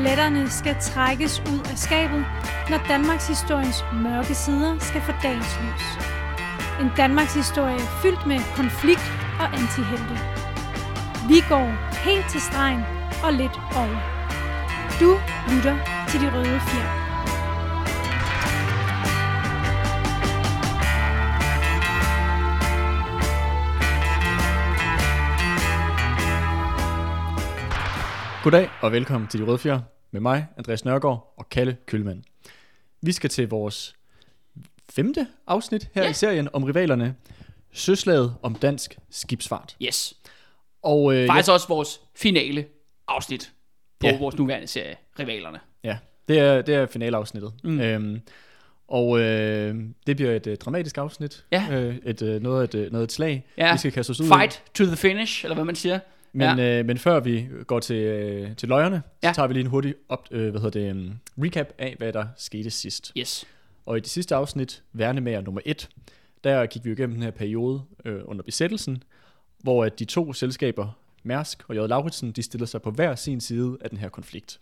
Skeletterne skal trækkes ud af skabet, når Danmarks historiens mørke sider skal få dagens lys. En Danmarks historie fyldt med konflikt og antihelte. Vi går helt til stregen og lidt over. Du lytter til De Røde Fjer. Goddag og velkommen til De Røde Fjer med mig, Andreas Nørgaard og Kalle Kølmand. Vi skal til vores femte afsnit her Ja. i serien om rivalerne. Søslaget om dansk skibsfart. Yes. Og øh, Faktisk også vores finale afsnit på Ja. ja. vores nuværende serie, Rivalerne. ja, det er, det er finaleafsnittet. Mm. Øhm, og øh, det bliver et øh, dramatisk afsnit. Ja. Øh, et, øh, noget, et, øh, noget et slag, Ja. vi skal kaste os ud. Fight to the finish, eller hvad man siger. Men, ja. øh, men før vi går til, øh, til løjerne, ja. Så tager vi lige en hurtig op, øh, hvad hedder det, um, recap af, hvad der skete sidst. Yes. Og i det sidste afsnit, Værnemager nummer 1, der gik vi jo igennem den her periode øh, under besættelsen, hvor at de to selskaber, Mærsk og J. Lauritsen, de stillede sig på hver sin side af den her konflikt.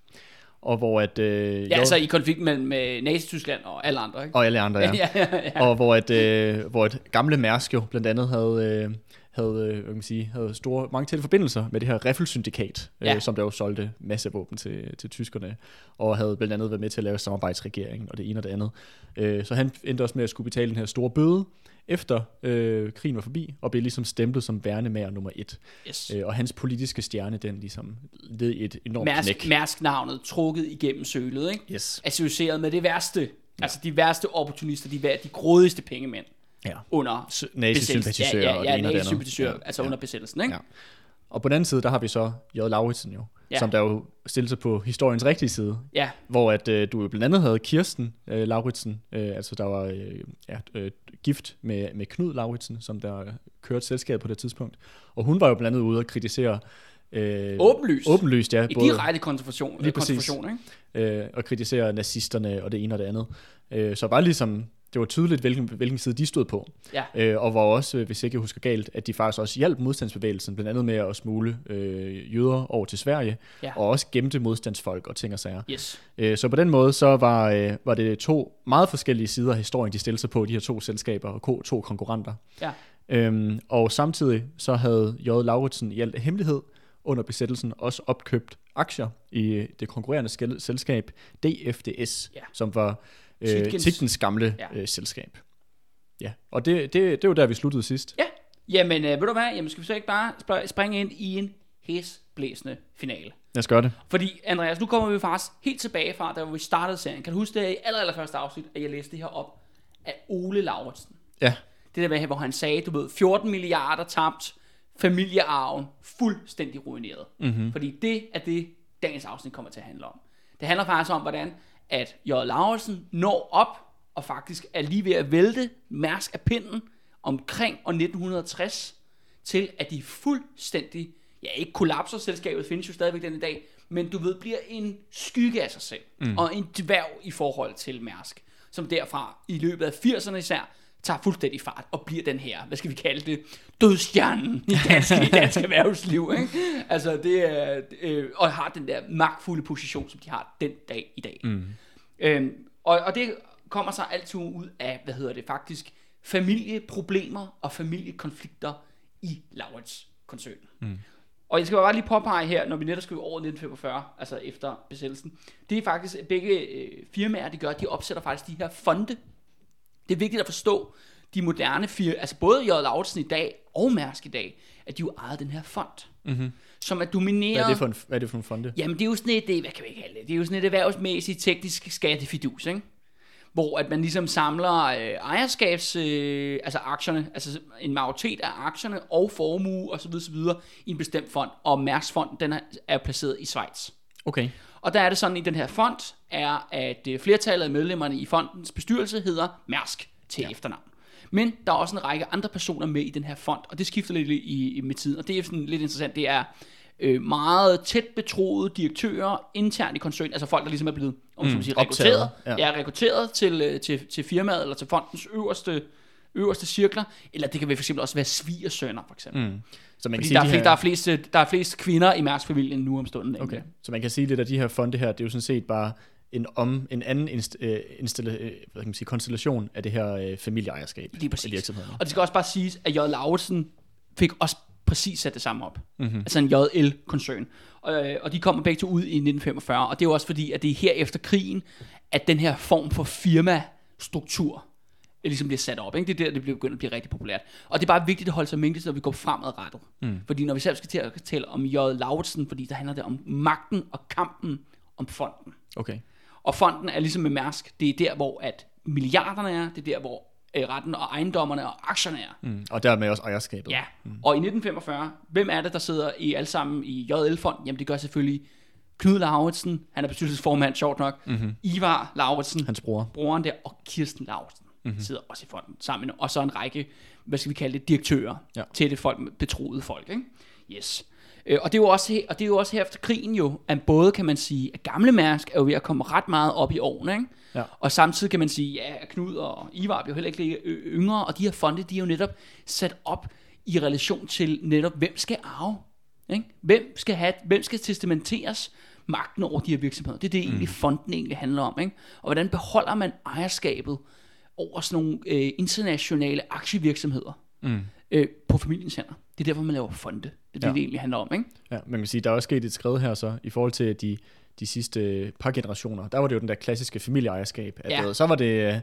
Og hvor at... Øh, Ja, J- altså i konflikten mellem øh, Nazi-Tyskland og alle andre, ikke? og alle andre, ja. ja, ja, ja. Og hvor et, øh, hvor et gamle Mærsk jo blandt andet havde, øh, havde, øh, hvad kan man sige, havde store, mange tætte forbindelser med det her riffelsyndikat, øh, Ja. som der jo solgte masse våben til, til tyskerne, og havde blandt andet været med til at lave samarbejdsregeringen og det ene og det andet. Øh, så han endte også med at skulle betale den her store bøde, efter øh, krigen var forbi, og blev ligesom stemplet som værnemager nummer et. Yes. Øh, og hans politiske stjerne, den ligesom led et enormt Mærsk, knæk. Mærsk-navnet trukket igennem sølet, ikke? Yes. Associeret med det værste. Ja. Altså de værste opportunister, de, de grådigste pengemænd. Under. Nazi-sympatisører ja, og ja, det ja, ene og det andet. altså ja. under besættelsen, ikke? Ja. Og på den anden side, der har vi så J. Lauritsen jo, ja. Som der jo stillede sig på historiens rigtige side. Ja, Hvor at øh, du jo blandt andet havde Kirsten øh, Lauritsen, øh, altså der var øh, ja, øh, gift med, med Knud Lauritsen, som der kørte selskabet på det tidspunkt. Og hun var jo blandt andet ude og kritisere... Øh, åbenlyst. Åbenlyst, ja. I direkte konfrontation, Lige præcis. konfrontation ikke? øh, og kritisere nazisterne og det ene og det andet. Øh, så bare ligesom, det var tydeligt, hvilken, hvilken side de stod på. Ja. Øh, og var også, hvis ikke jeg husker galt, at de faktisk også hjalp modstandsbevægelsen, blandt andet med at smule øh, jøder over til Sverige, Ja. og også gemte modstandsfolk og ting og sager. Yes. Øh, så på den måde, så var, øh, var det to meget forskellige sider af historien, de stillede sig på, de her to selskaber og to konkurrenter. Ja. Øhm, og samtidig så havde J. Lauritsen i al hemmelighed under besættelsen også opkøbt aktier i øh, det konkurrerende selskab DFDS, Ja. som var øh, Tigtens gamle Ja. øh, selskab. Ja, og det, det, det var der, vi sluttede sidst. Ja, jamen øh, ved du hvad, jamen skal vi så ikke bare spr- springe ind i en hæsblæsende finale? Lad os gøre det. Fordi Andreas, nu kommer vi faktisk helt tilbage fra, da vi startede serien. Kan du huske det i aller, aller første afsnit, at jeg læste det her op af Ole Lauritsen? Ja, Det der med, hvor han sagde, du ved, 14 milliarder tabt, familiearven fuldstændig ruineret. Mm-hmm. Fordi det er det, dagens afsnit kommer til at handle om. Det handler faktisk om, hvordan at J. Lauritsen når op og faktisk er lige ved at vælte Mærsk af pinden omkring år 1960 til at de fuldstændig, ja ikke kollapser, selskabet findes jo stadigvæk den i dag, men du ved, bliver en skygge af sig selv, mm. og en dværg i forhold til Mærsk, som derfra i løbet af 80'erne især, tager fuldstændig fart og bliver den her, hvad skal vi kalde det, dødstjernen i dansk, i dansk erhvervsliv. Ikke? Altså det er, øh, og har den der magtfulde position, som de har den dag i dag. Mm. Øhm, og, og det kommer så altid ud af, hvad hedder det faktisk, familieproblemer og familiekonflikter i Laurits-koncernen. Mm. Og jeg skal bare lige påpege her, når vi netop skriver over 1945, altså efter besættelsen, det er faktisk, at begge øh, firmaer, det gør, de opsætter faktisk de her fonde. Det er vigtigt at forstå, de moderne firmaer, altså både J. Lauritsen i dag og Mærsk i dag, at de jo ejer den her fond, mm-hmm. som er domineret... hvad er det for en, hvad er det for en fonde? Jamen, det er jo sådan et, det, hvad kan vi kalde det? Det er jo sådan et erhvervsmæssigt teknisk skattefidus, ikke? Hvor at man ligesom samler øh, ejerskabs, øh, altså aktierne, altså en majoritet af aktierne og formue osv. osv. i en bestemt fond. Og Mærks fond, den er, er placeret i Schweiz. Okay. Og der er det sådan i den her fond, er at øh, flertallet af medlemmerne i fondens bestyrelse hedder Mærsk til ja. efternavn. Men der er også en række andre personer med i den her fond, og det skifter lidt i, i med tiden. Og det er sådan lidt interessant, det er øh, meget tæt betroede direktører internt i koncernen, altså folk, der ligesom er blevet om mm, sige, optaget, rekrutteret, ja. ja. er rekrutteret til, øh, til, til firmaet eller til fondens øverste øverste cirkler, eller det kan for eksempel også være svigersønner, for eksempel. Mm. Så man kan sige, der er, flest, her, der, er flest, der er flest kvinder i Mærsk-familien nu om stunden. okay. så man kan sige lidt af de her fonde her, det er jo sådan set bare en, om, en anden inst, øh, instille, øh, hvad kan man sige, konstellation af det her øh, familieejerskab Lige præcis. af virksomheden. Og det skal også bare siges, at J. Lauritsen fik også præcis sat det samme op. Mm-hmm. Altså en JL-koncern. Og, øh, og de kommer begge to ud i 1945, og det er jo også fordi, at det er her efter krigen, at den her form for firmastruktur øh, ligesom bliver sat op. Ikke? Det er der, det begyndt at blive rigtig populært. Og det er bare vigtigt at holde sig mindst, når vi går fremadrettet. Mm. Fordi når vi selv skal til at tale om J. Lauritsen, fordi der handler det om magten og kampen om fonden. Okay. Og fonden er ligesom med Mærsk, det er der, hvor at milliarderne er, det er der, hvor øh, retten og ejendommerne og aktierne er. Mm. Og dermed også ejerskabet. Ja, mm. og i 1945, hvem er det, der sidder i alle sammen i JL-fonden? Jamen det gør selvfølgelig Knud Lauritsen, han er bestyrelsesformand, sjovt nok, mm-hmm. Ivar Lauritsen, Hans bror. broren der, og Kirsten Lauritsen mm-hmm. sidder også i fonden sammen, og så en række, hvad skal vi kalde det, direktører, Ja. det folk, betroede folk, ikke? Yes. Øh, Og det, er jo også, he- og det er jo også her efter krigen jo, at både kan man sige, at gamle Mærsk er jo ved at komme ret meget op i årene, ikke? Ja. Og samtidig kan man sige, ja, Knud og Ivar bliver heller ikke yngre, og de her fonde, de er jo netop sat op i relation til netop, hvem skal arve? Ikke? Hvem, skal have, hvem skal testamenteres magten over de her virksomheder? Det er det, egentlig fonden egentlig handler om. Ikke? Og hvordan beholder man ejerskabet over sådan nogle øh, internationale aktievirksomheder mm. øh, på familiens hænder? Det er derfor, man laver fonde. Det er det, Ja. det egentlig handler om. Ikke? Ja, man kan sige, der er også sket et skridt her så, i forhold til de, de sidste par generationer. Der var det jo den der klassiske familieejerskab. At, Ja. ja. Så var det, øh,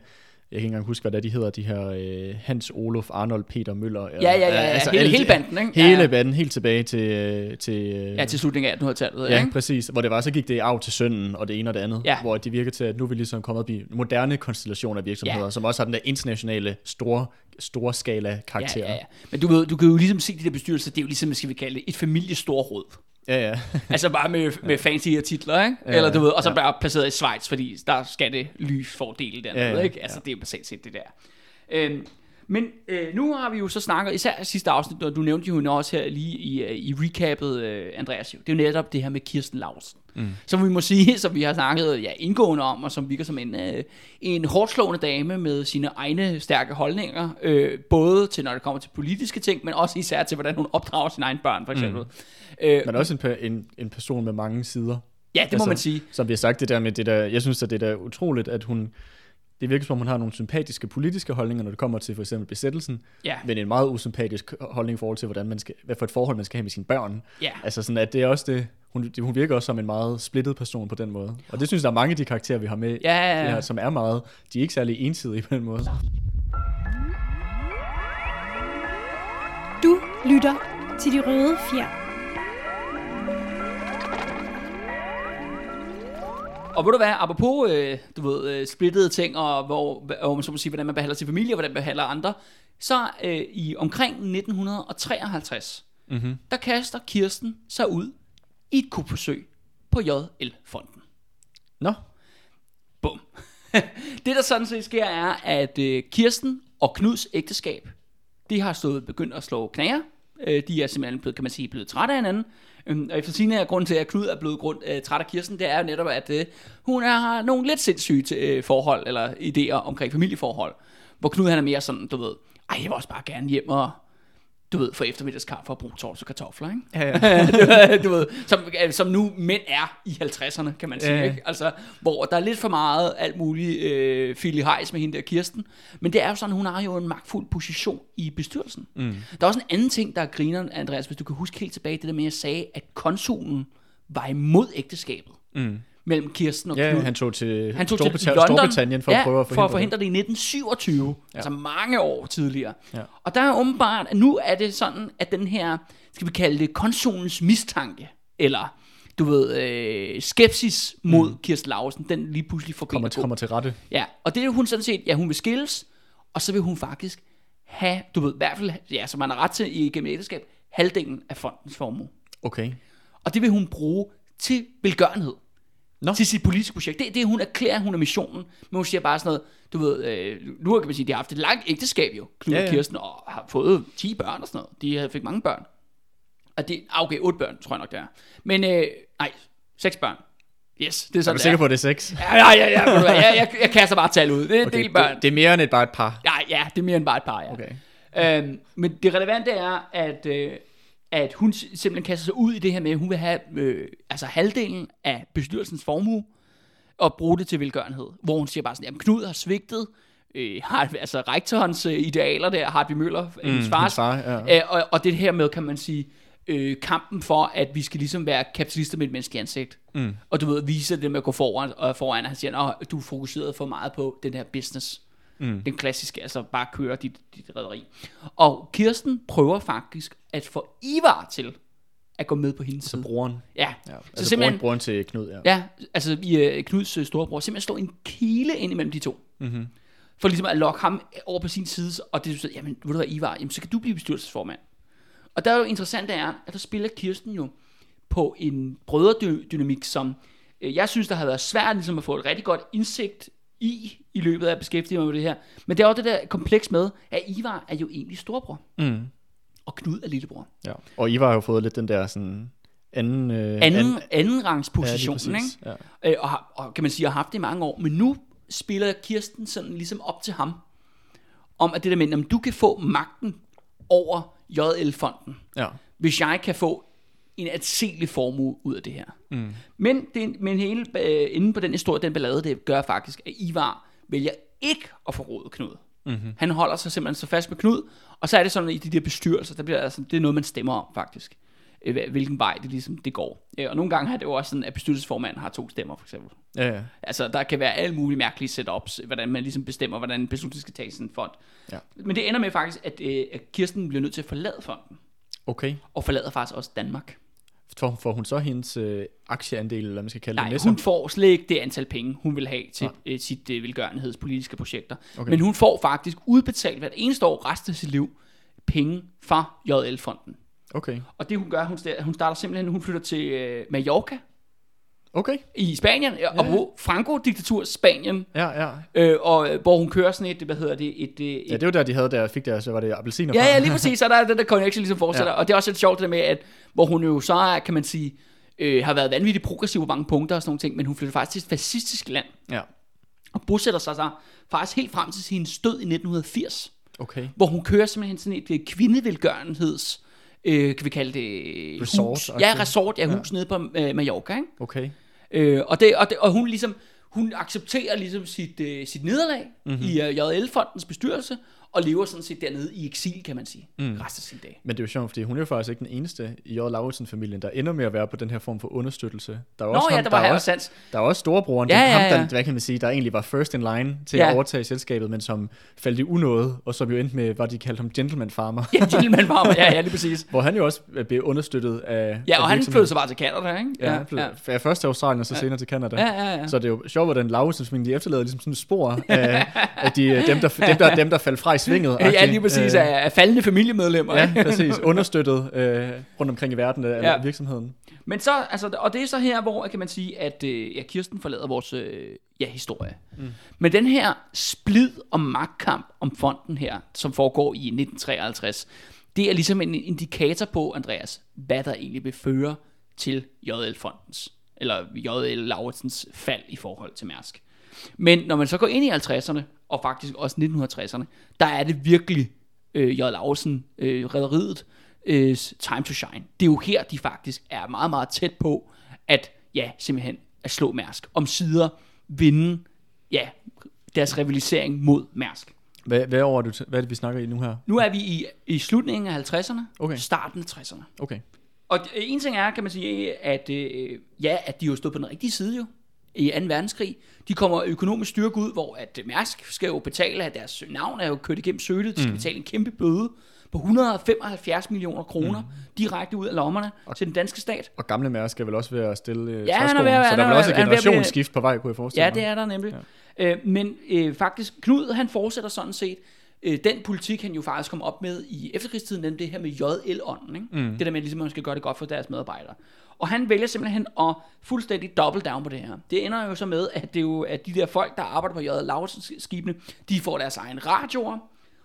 jeg kan ikke engang huske, hvad det er, de hedder, de her øh, Hans, Olof, Arnold, Peter, Møller. Ja, ja, ja, ja. Hele- de- hele banden, ikke? Hele Ja. banden, helt tilbage til... øh, til øh, Ja, til slutningen af 1800-tallet. Ja, ikke? præcis. Hvor det var, så gik det af til sønnen, og det ene og det andet. Ja. Hvor det virker til, at nu er vi ligesom kommet op i moderne konstellation af virksomheder, Ja. som også har den der internationale, store, store skala karakter. Ja, ja, ja. Men du, ved, du kan jo ligesom se de der bestyrelser, det er jo ligesom, skal vi kalde det, et familiestorråd. Ja, ja. altså bare med, med fancy titler, ikke? Ja, Eller du ved, og så ja. bare placeret i Schweiz, fordi der skal det lysfordele dernede, Ja, ja, ikke? Altså det er basalt set det der. Øhm, men øh, nu har vi jo så snakket, især i sidste afsnit, og du nævnte jo også her lige i, øh, i recapet, øh, Andreas, jo. det er jo netop det her med Kirsten Lausen. Mm. Som vi må sige, som vi har snakket ja, indgående om, og som virker som en, øh, en hårdslående dame med sine egne stærke holdninger, øh, både til når det kommer til politiske ting, men også især til, hvordan hun opdrager sine egne børn, for eksempel. Mm. Øh, Men også en, en, en person med mange sider. ja, det må man sige. Som vi har sagt, det der med det der, jeg synes, at det er utroligt, at hun, det virker som om, hun har nogle sympatiske politiske holdninger, når det kommer til for eksempel besættelsen, Ja. men en meget usympatisk holdning i forhold til, hvordan man skal, hvad for et forhold man skal have med sine børn. Ja. Altså sådan, at det er også det, hun, hun virker også som en meget splittet person på den måde. Og det synes jeg, der er mange af de karakterer, vi har med, Ja, ja, ja. det her, som er meget, de er ikke særlig ensidige på den måde. Du lytter til De Røde Fjer. Og ved du hvad, apropos, øh, du ved, øh, splittede ting, og hvor, hvor man så må sige, hvordan man behandler sin familie, og hvordan man behandler andre, så øh, i omkring 1953, mm-hmm. der kaster Kirsten sig ud i et kupforsøg på JL-fonden. Nå, Bum. det der sådan set sker er, at øh, Kirsten og Knuds ægteskab, de har stået begyndt at slå knager. Øh, de er simpelthen blevet, kan man sige, blevet trætte af hinanden. Øhm, og efter sine er grunden til, at Knud er blevet grund, øh, træt af Kirsten, det er jo netop, at øh, hun er, har nogle lidt sindssyge øh, forhold, eller idéer omkring familieforhold. Hvor Knud han er mere sådan, du ved, ej, jeg vil også bare gerne hjem og, du ved, få eftermiddagskaffe og bruge tors og kartofler, ikke? ja, ja. du ved, som, øh, som nu mænd er i 50'erne, kan man sige. Ja. Ikke? Altså, hvor der er lidt for meget alt muligt øh, Heiss med hende der Kirsten. Men det er jo sådan, hun har jo en magtfuld position i bestyrelsen. Mm. Der er også en anden ting, der er grineren, Andreas, hvis du kan huske helt tilbage, det der med, at jeg sagde, at konsulen var imod ægteskabet. Mm. Mellem Kirsten og ja Knud. han tog til, Han tog Storbritannien, til London, Storbritannien for ja, at prøve at for forhindre, at forhindre det i 1927, ja. altså mange år tidligere. Ja. Og der er åbenbart, at nu er det sådan, at den her, skal vi kalde det, konsulens mistanke, eller du ved, øh, skepsis mod mm. Kirsten Lausen, den lige pludselig får kommer, gå. kommer til rette. Ja, og det er hun sådan set, ja, hun vil skilles, og så vil hun faktisk have, du ved, i hvert fald, ja, som man har ret til i gennem ægteskab, halvdelen af fondens formue. Okay. Og det vil hun bruge til velgørenhed. Nå. Til sit politiske projekt. Det er det, hun erklærer, hun er missionen. Men hun siger bare sådan noget, du ved, øh, nu kan man sige, de har haft et langt ægteskab jo, Knud Ja, ja, ja. og Kirsten, og har fået 10 børn og sådan noget. De havde- fik mange børn. Og det, ah, okay, 8 børn, tror jeg nok, det er. Men, øh, nej, 6 børn. Yes, det er Er sådan, du det sikker er. på, det er sex? Ja, ja, ja, ja, du hvad, jeg, jeg, jeg kaster bare tal ud. Det er okay, del børn. Det, det er mere end et, bare et par. Nej, ja, det er mere end bare et par, ja. Okay. Øhm, men det relevante er, at, øh, at hun simpelthen kaster sig ud i det her med, at hun vil have øh, altså halvdelen af bestyrelsens formue, og bruge det til velgørenhed. Hvor hun siger bare sådan, jamen Knud har svigtet, øh, har, altså rektorens øh, idealer der, Hartby Møller, mm, hendes fars, far, ja. øh, og, og det her med, kan man sige, øh, kampen for, at vi skal ligesom være kapitalister med et menneske ansigt. Mm. Og du ved, vise det med at gå foran, og foran, og han siger, at du er fokuseret for meget på den her business. Mm. Den klassiske, altså bare køre dit, dit rederi. Og Kirsten prøver faktisk at få Ivar til at gå med på hendes side. Broren. Ja, Ja. så Altså simpelthen, broren, broren til Knud, ja. ja, altså i uh, Knuds øh, storebror, simpelthen slå en kile ind imellem de to. Mm-hmm. For ligesom at lokke ham over på sin side, og det er så, jamen, ved du hvad, Ivar, jamen, så kan du blive bestyrelsesformand. Og der er jo interessant, det er, at der spiller Kirsten jo på en brødredynamik, som øh, jeg synes, der har været svært ligesom at få et rigtig godt indsigt i, i løbet af at beskæftige mig med det her. Men det er også det der kompleks med, at Ivar er jo egentlig storebror, Mm. og Knud er lillebror. ja. Og Ivar har jo fået lidt den der sådan anden... Øh, Anden, anden rangs ja, position, ikke? præcis. Ja. Øh, og, og kan man sige, har haft det i mange år. Men nu spiller Kirsten sådan ligesom op til ham, om at det der med, at du kan få magten over JL-fonden, ja. hvis jeg kan få en anselig formue ud af det her. Mm. Men, det, men hele øh, inden på den historie, den ballade, det gør faktisk, at Ivar vælger ikke at forråde Knud. Mm-hmm. Han holder sig simpelthen så fast med Knud, og så er det sådan, at i de der bestyrelser, der bliver altså, det er noget, man stemmer om faktisk. Øh, hvil- Hvilken vej det ligesom det går. Øh, Og nogle gange er det jo også sådan, at bestyrelsesformanden har to stemmer, for eksempel. Ja, ja. Altså, der kan være alle mulige mærkelige setups, hvordan man ligesom bestemmer, hvordan en beslutning skal tages i en fond. Ja. Men det ender med faktisk, at, øh, at Kirsten bliver nødt til at forlade fonden, Okay. og forlader faktisk også Danmark. Får, får hun så hendes øh, aktieandel, eller hvad man skal kalde Nej, det, sig? hun får slet ikke det antal penge, hun vil have til øh, sit øh, velgørenhedspolitiske projekter. Okay. Men hun får faktisk udbetalt hvert eneste år resten af sit liv penge fra JL-fonden. Okay. Og det hun gør, hun, hun starter simpelthen, hun flytter til øh, Mallorca Okay. i Spanien, ja. og på Franco-diktatur Spanien, Ja, ja. øh, og øh, hvor hun kører sådan et, hvad hedder det, et, øh, et Ja, det var der, de havde der, fik der, så var det appelsiner Ja, fra. ja, lige præcis. Så der er den der connection ligesom fortsætter. Ja. Ja. Og det er også lidt sjovt det der med, at hvor hun jo så er, kan man sige, øh, har været vanvittigt progressiv på mange punkter og sådan nogle ting, men hun flytter faktisk til et fascistisk land ja. og bosætter sig så faktisk helt frem til sin død i 1980, Okay. hvor hun kører simpelthen sådan et øh, kvindevelgørenheds, øh, kan vi kalde det, Resort, hus. Ja, resort, ja, hus ja. nede på øh, Mallorca, ikke? Okay. Øh, og, det, og, det, og hun ligesom, hun accepterer ligesom sit, øh, sit nederlag mm-hmm. i øh, JL-fondens bestyrelse, og lever sådan set dernede i eksil, kan man sige, mm. resten af sin dag. Men det er jo sjovt, fordi hun er jo faktisk ikke den eneste i J. Lauritsen-familien, der ender med at være på den her form for understøttelse. Der er Nå også ja, ham, der var er her også, sans. der er også storebroren, Ja, er ja, ham, ja. der, hvad kan man sige, der egentlig var first in line til Ja. at overtage selskabet, men som faldt i unåde, og som jo endte med, hvad de kaldte ham, gentleman farmer. Ja, gentleman farmer, ja, ja, lige præcis. Hvor han jo også blev understøttet af Ja, af og han virksomheden. flyttede sig bare til Canada, ikke? Ja, han flyttede ja. først til Australien, og så senere til Canada. Ja, ja, ja. Så det er jo sjovt, hvordan Lauritsens familie de efterlader ligesom sådan et spor af, af de, dem, der, dem, der, dem, der faldt fra i svinget. Ja, lige præcis, Øh, af, af faldende familiemedlemmer. Ja, præcis. Understøttet øh, rundt omkring i verden af Ja. ja. virksomheden. Men så, altså, og det er så her, hvor kan man sige, at øh, ja, Kirsten forlader vores øh, ja, historie. Mm. Men den her splid og magtkamp om fonden her, som foregår i 1953, det er ligesom en indikator på, Andreas, hvad der egentlig vil føre til JL-fondens, eller JL Lauritsens fald i forhold til Mærsk. Men når man så går ind i 50'erne, og faktisk også 1960'erne, der er det virkelig øh, J. Lauritsen, øh, rederiet, øh, time to shine. Det er jo her, de faktisk er meget, meget tæt på, at ja, simpelthen at slå Mærsk. Om sider vinde, ja, deres rivalisering mod Mærsk. Hvad, hvad, år er du, hvad er det, vi snakker i nu her? Nu er vi i, i slutningen af 50'erne, Okay. starten af 60'erne. Okay. Og øh, en ting er, kan man sige, at øh, ja, at de jo stod på den rigtige side jo i 2. verdenskrig. De kommer økonomisk styrke ud, hvor at Mærsk skal jo betale, at deres navn er jo kørt igennem sølet. De skal mm. betale en kæmpe bøde på 175 millioner kroner mm. direkte ud af lommerne til den danske stat. Og gamle Mærsk skal vel også være at stille øh, Ja, han er ved så han der er vel også ved- et er ved generationsskift på vej, kunne jeg forestille Ja, mig. det er der nemlig. Ja. Øh, men øh, faktisk, Knud han fortsætter sådan set øh, den politik, han jo faktisk kom op med i efterkrigstiden, nemlig det her med JL-ånden. Ikke? Mm. Det der med, ligesom, at man skal gøre det godt for deres medarbejdere. Og han vælger simpelthen at fuldstændig double down på det her. Det ender jo så med, at, det er jo, at de der folk, der arbejder på J. Lauritsens skibene, de får deres egen radioer,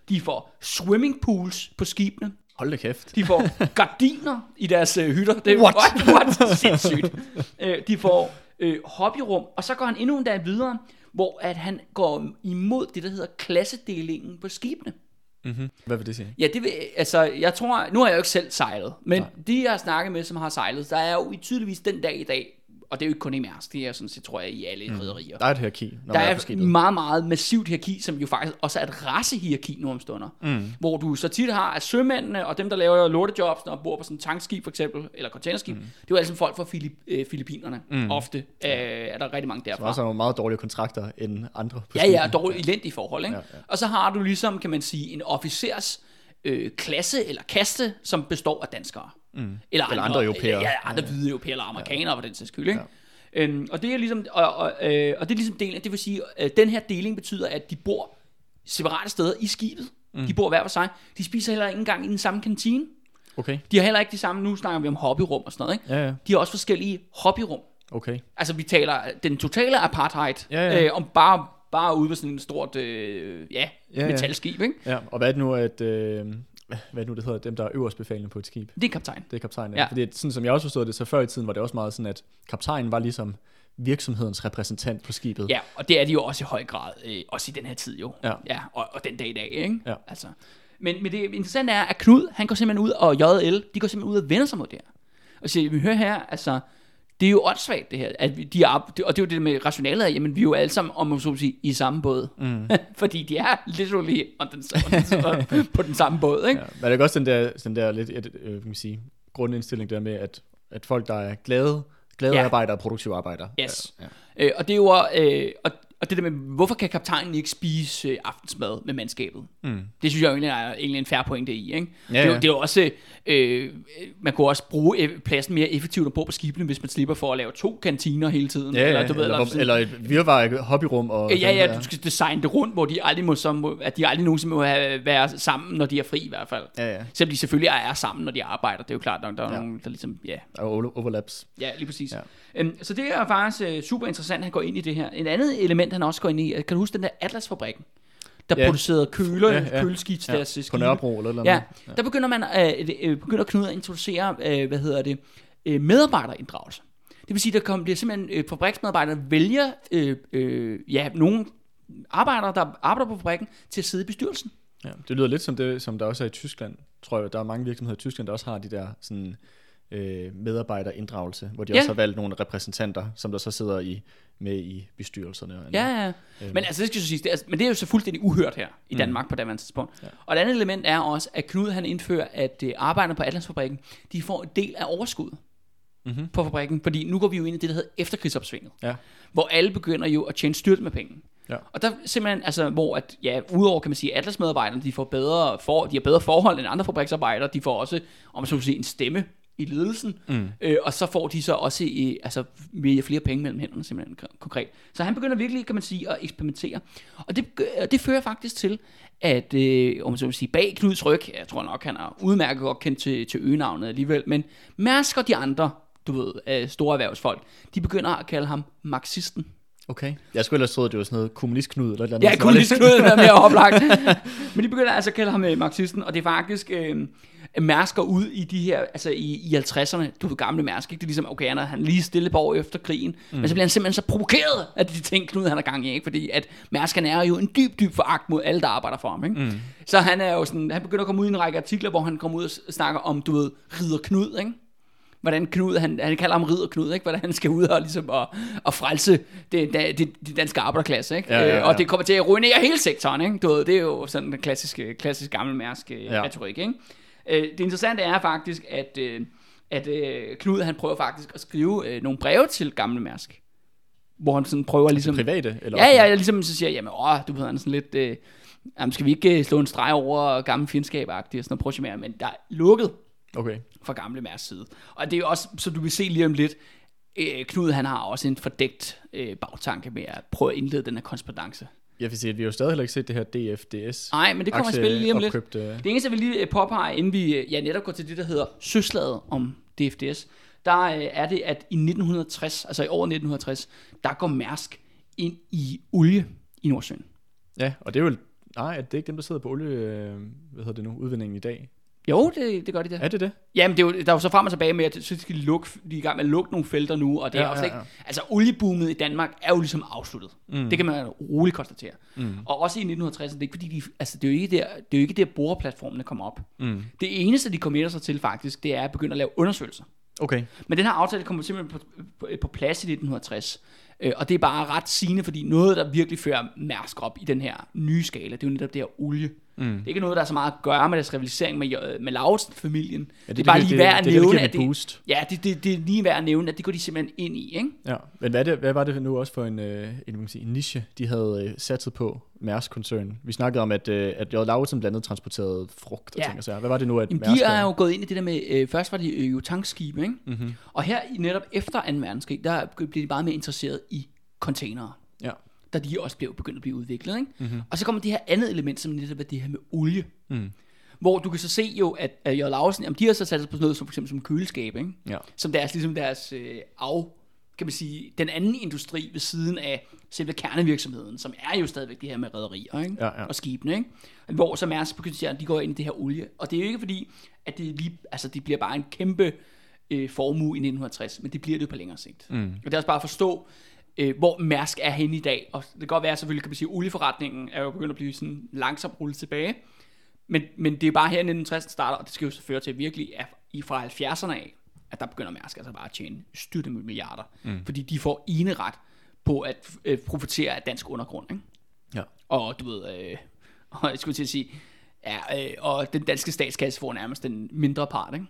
de får swimming pools på skibene, Hold da kæft. de får gardiner i deres øh, hytter. Det er What? what? what? Sindssygt. Øh, de får øh, hobbyrum, og så går han endnu en dag videre. hvor at han går imod det, der hedder klassedelingen på skibene. Mm-hmm. Hvad vil det sige? Ja, det vil, altså, jeg tror, nu har jeg jo ikke selv sejlet, men Nej. de, jeg har snakket med, som har sejlet, der er jo tydeligvis den dag i dag, og det er jo ikke kun i Mærsk, det er sådan set, tror jeg, i alle mm. riderier. Der er et hierarki, når Der er på et meget, meget massivt hierarki, som jo faktisk også er et racehierarki nu om stunder. Mm. Hvor du så tit har, at sømændene og dem, der laver lortejobs, når bor på sådan en tankskib for eksempel, eller containerskib, mm. det er jo altså folk fra Filip, øh, Filippinerne. Mm. Ofte øh, er der rigtig mange Der er derfra. også nogle meget dårlige kontrakter end andre på Ja, ja, dårligt elendige forhold. Ikke? Ja, ja. Og så har du ligesom, kan man sige, en officers øh, klasse eller kaste, som består af danskere. Mm. Eller, Eller andre europæere. Ja, ja andre hvide europæere eller amerikanere, for den sags skyld. Ikke? Ja. Øhm, og det er ligesom, og, og, øh, og det er ligesom delen, det vil sige, at den her deling betyder, at de bor separate steder i skibet. Mm. De bor hver for sig. De spiser heller ikke engang i den samme kantine. Okay, De har heller ikke de samme, nu snakker vi om hobbyrum og sådan noget, ikke? ja, ja. De har også forskellige hobbyrum. Okay. Altså, vi taler den totale apartheid, Ja, ja. Øh, om bare, bare ude ved sådan en stort, øh, ja, Ja, ja. metalskib, ikke? Ja, og hvad er det nu, at... Øh, hvad nu, det hedder? Dem, der er øverst befalende på et skib. Det er kaptajn. Det er kaptajnen. Ja. Ja. Fordi sådan som jeg også forstod det, så før i tiden var det også meget sådan, at kaptajnen var ligesom virksomhedens repræsentant på skibet. Ja, og det er de jo også i høj grad, øh, også i den her tid jo. Ja. ja og, og den dag i dag, ikke? Ja. Altså. Men, men det interessante er, at Knud, han går simpelthen ud, og JL, de går simpelthen ud og vender sig mod det her. Og siger, vi hører her, altså, det er jo åndssvagt det her, at vi, de er, og det er jo det med rationalet af, jamen vi er jo alle sammen, om man så sige, i samme båd. Mm. Fordi de er literally on den, on den, på den samme båd, ikke? Ja. Men det er også den der, den der lidt, et, øh, kan man sige, grundindstilling der med, at, at folk, der er glade, glade Ja. arbejdere og produktive arbejdere. Yes. Ja, ja. Øh, og det er jo, øh, og, og det der med, hvorfor kan kaptajnen ikke spise øh, aftensmad med mandskabet? Mm. Det synes jeg egentlig er egentlig en færre pointe i, ikke? Ja, det, er ja. det er jo også, øh, man kunne også bruge øh, pladsen mere effektivt ombord på skibene, hvis man slipper for at lave to kantiner hele tiden. Ja, ja, eller, du ved, eller, eller, eller, eller et virvar hobbyrum. Og Ja, sådan ja, der. du skal designe det rundt, hvor de aldrig må, så må at de aldrig nogensinde må have, være sammen, når de er fri i hvert fald. Ja, ja. Selvom de selvfølgelig er sammen, når de arbejder. Det er jo klart der er ja. Ja. nogen, der ligesom, ja, Der er over- overlaps. Ja, lige præcis. Ja. Ja. Øhm, så det er faktisk øh, super interessant, at han går ind i det her. En andet element, han også går ind i, kan du huske den der Atlas-fabrikken, der ja. Ja. producerede køler, ja, Ja, ja. ja. køleskidt til Ja, deres øh, På skibe. Nørrebro eller eller Ja, andet. der begynder man øh, øh, begynder Knud at introducere, øh, hvad hedder det, øh, medarbejderinddragelse. Det vil sige, der kommer, bliver simpelthen øh, fabriksmedarbejdere vælger øh, øh, ja, nogle arbejdere, der arbejder på fabrikken, til at sidde i bestyrelsen. Ja, det lyder lidt som det, som der også er i Tyskland. Tror jeg, der er mange virksomheder i Tyskland, der også har de der sådan, øh, medarbejderinddragelse, hvor de Ja. også har valgt nogle repræsentanter, som der så sidder i, med i bestyrelserne. og- Ja, ja. Øhm. Men altså, det skal så siges, det er, men det er jo så fuldstændig uhørt her i Danmark mm. på daværende tidspunkt. Ja. Og et andet element er også, at Knud han indfører, at øh, arbejderne på Atlasfabrikken, de får en del af overskuddet Mhm. på fabrikken, fordi nu går vi jo ind i det, der hedder efterkrigsopsvinget, Ja. hvor alle begynder jo at tjene styrt med penge. Ja. Og der simpelthen, altså, hvor at, ja, udover kan man sige, Atlas medarbejderne, de får bedre, for, de har bedre forhold end andre fabriksarbejdere, de får også, om man så sige, en stemme i ledelsen, mm. øh, og så får de så også i, altså, via flere penge mellem hænderne, simpelthen konkret. Så han begynder virkelig, kan man sige, at eksperimentere. Og det, det fører faktisk til, at, øh, om man så må sige, bag Knuds ryg, jeg tror nok, han er udmærket godt kendt til, til øgenavnet alligevel, men Mærsk og de andre, du ved, øh, store erhvervsfolk, de begynder at kalde ham marxisten. Okay. Jeg skulle ellers tro, at det var sådan noget kommunistknud eller et eller andet. Ja, kommunistknuden er mere oplagt. Men de begynder altså at kalde ham øh, marxisten, og det er faktisk øh, mærsker ud i de her, altså i, i 50'erne, du ved, gamle mærsk, ikke? Det er ligesom, okay, han er, han er lige stille på år efter krigen, mm. men så bliver han simpelthen så provokeret af de ting, Knud han har gang i, ikke? Fordi at mærskerne er jo en dyb, dyb foragt mod alle, der arbejder for ham, ikke? Mm. Så han er jo sådan, han begynder at komme ud i en række artikler, hvor han kommer ud og snakker om, du ved, ridder Knud, ikke? hvordan Knud, han, han kalder ham ridder Knud, ikke? hvordan han skal ud og, ligesom, og, og frelse det, det, det, danske arbejderklasse. Ikke? Ja, ja, ja. Øh, Og det kommer til at ruinere hele sektoren. Ikke? Du ved, det er jo sådan den klassiske, klassiske gamle mærsk ja. Ja. retorik. Ikke? Øh, det interessante er faktisk, at, øh, at øh, Knud han prøver faktisk at skrive øh, nogle breve til gamle mærsk. Hvor han sådan prøver ligesom... Private? Eller Ja, ja, jeg ligesom så siger, jamen, åh, du ved, han sådan lidt, øh, jamen, skal vi ikke øh, slå en streg over gammel fjendskab-agtigt og sådan noget, at men der er lukket Okay. fra gamle Mærs side. Og det er også, så du vil se lige om lidt, øh, Knud han har også en fordækt øh, bagtanke med at prøve at indlede den her korrespondence. Jeg vil sige, at vi har jo stadig heller ikke set det her DFDS. Nej, men det kommer i spil lige om lidt. aktieopkøbte- Det eneste, jeg vil lige øh, påpege, inden vi øh, ja, netop går til det, der hedder søslaget om DFDS, der øh, er det, at i 1960, altså i år 1960, der går Mærsk ind i olie i Nordsøen. Ja, og det er jo... Nej, det er ikke dem, der sidder på olie... øh, Hvad hedder det nu? Udvindingen i dag. Jo, det, det gør de det. Er det det? Jamen, det er jo, der er jo så frem og tilbage med, at så skal de, lukke, de er i gang med at lukke nogle felter nu, og det er Ja, også ja, ikke... ja. Altså, olieboomet i Danmark er jo ligesom afsluttet. Mm. Det kan man roligt konstatere. Mm. Og også i 1960'erne, det er ikke fordi, de, altså, det er jo ikke der, det er jo ikke der, boreplatformene kommer op. Mm. Det eneste, de kommer sig til faktisk, det er at begynde at lave undersøgelser. Okay. Men den her aftale kommer simpelthen på, på, på plads i 1960. Øh, og det er bare ret sigende, fordi noget, der virkelig fører Mærsk op i den her nye skala, det er jo netop det her olie. Mm. Det er ikke noget, der er så meget at gøre med deres rivalisering med, med Lauritsen-familien. Ja, det, det er bare lige værd at det, det, nævne, det, at det, boost. ja, det, det, det er lige værd at nævne, at det går de simpelthen ind i, ikke? Ja, men hvad, det, hvad var det nu også for en, øh, en, man sige, en niche, de havde øh, satset på, Mærsk-koncernen? Vi snakkede om, at, øh, at J. Lauritsen blandt andet transporterede frugt og Ja. ting og sager. Hvad var det nu, at Jamen, Mærsk de er jo gået ind i det der med, øh, først var det øh, jo tankskibe, ikke? Mm-hmm. Og her netop efter 2. verdenskrig, der blev de meget mere interesseret i containere. Da de også blev begyndt at blive udviklet. Ikke? Mm-hmm. Og så kommer det her andet element, som netop er det her med olie. Mm. Hvor du kan så se jo, at, at J. Lausen, jamen, de har så sat sig på sådan noget som for eksempel som køleskab, ikke? Ja. som deres, ligesom deres øh, af, kan man sige, den anden industri ved siden af selve kernevirksomheden, som er jo stadigvæk det her med rædderier ikke? Ja, ja. og skibene, ikke? hvor så Mærsk begynder de går ind i det her olie. Og det er jo ikke fordi, at det, lige, altså, det bliver bare en kæmpe øh, formue i 1960, men det bliver det på længere sigt. Mm. Og det er også bare at forstå, øh, hvor Mærsk er henne i dag. Og det kan godt være, selvfølgelig kan man sige, at olieforretningen er jo begyndt at blive sådan langsomt rullet tilbage. Men, men det er bare her i 1960 starter, og det skal jo så føre til at virkelig er i fra 70'erne af, at der begynder Mærsk altså bare at tjene styrte med milliarder. Mm. Fordi de får ene ret på at øh, profitere af dansk undergrund. Ikke? Ja. Og du ved, øh, og jeg skulle til at sige, ja, øh, og den danske statskasse får nærmest den mindre part, ikke?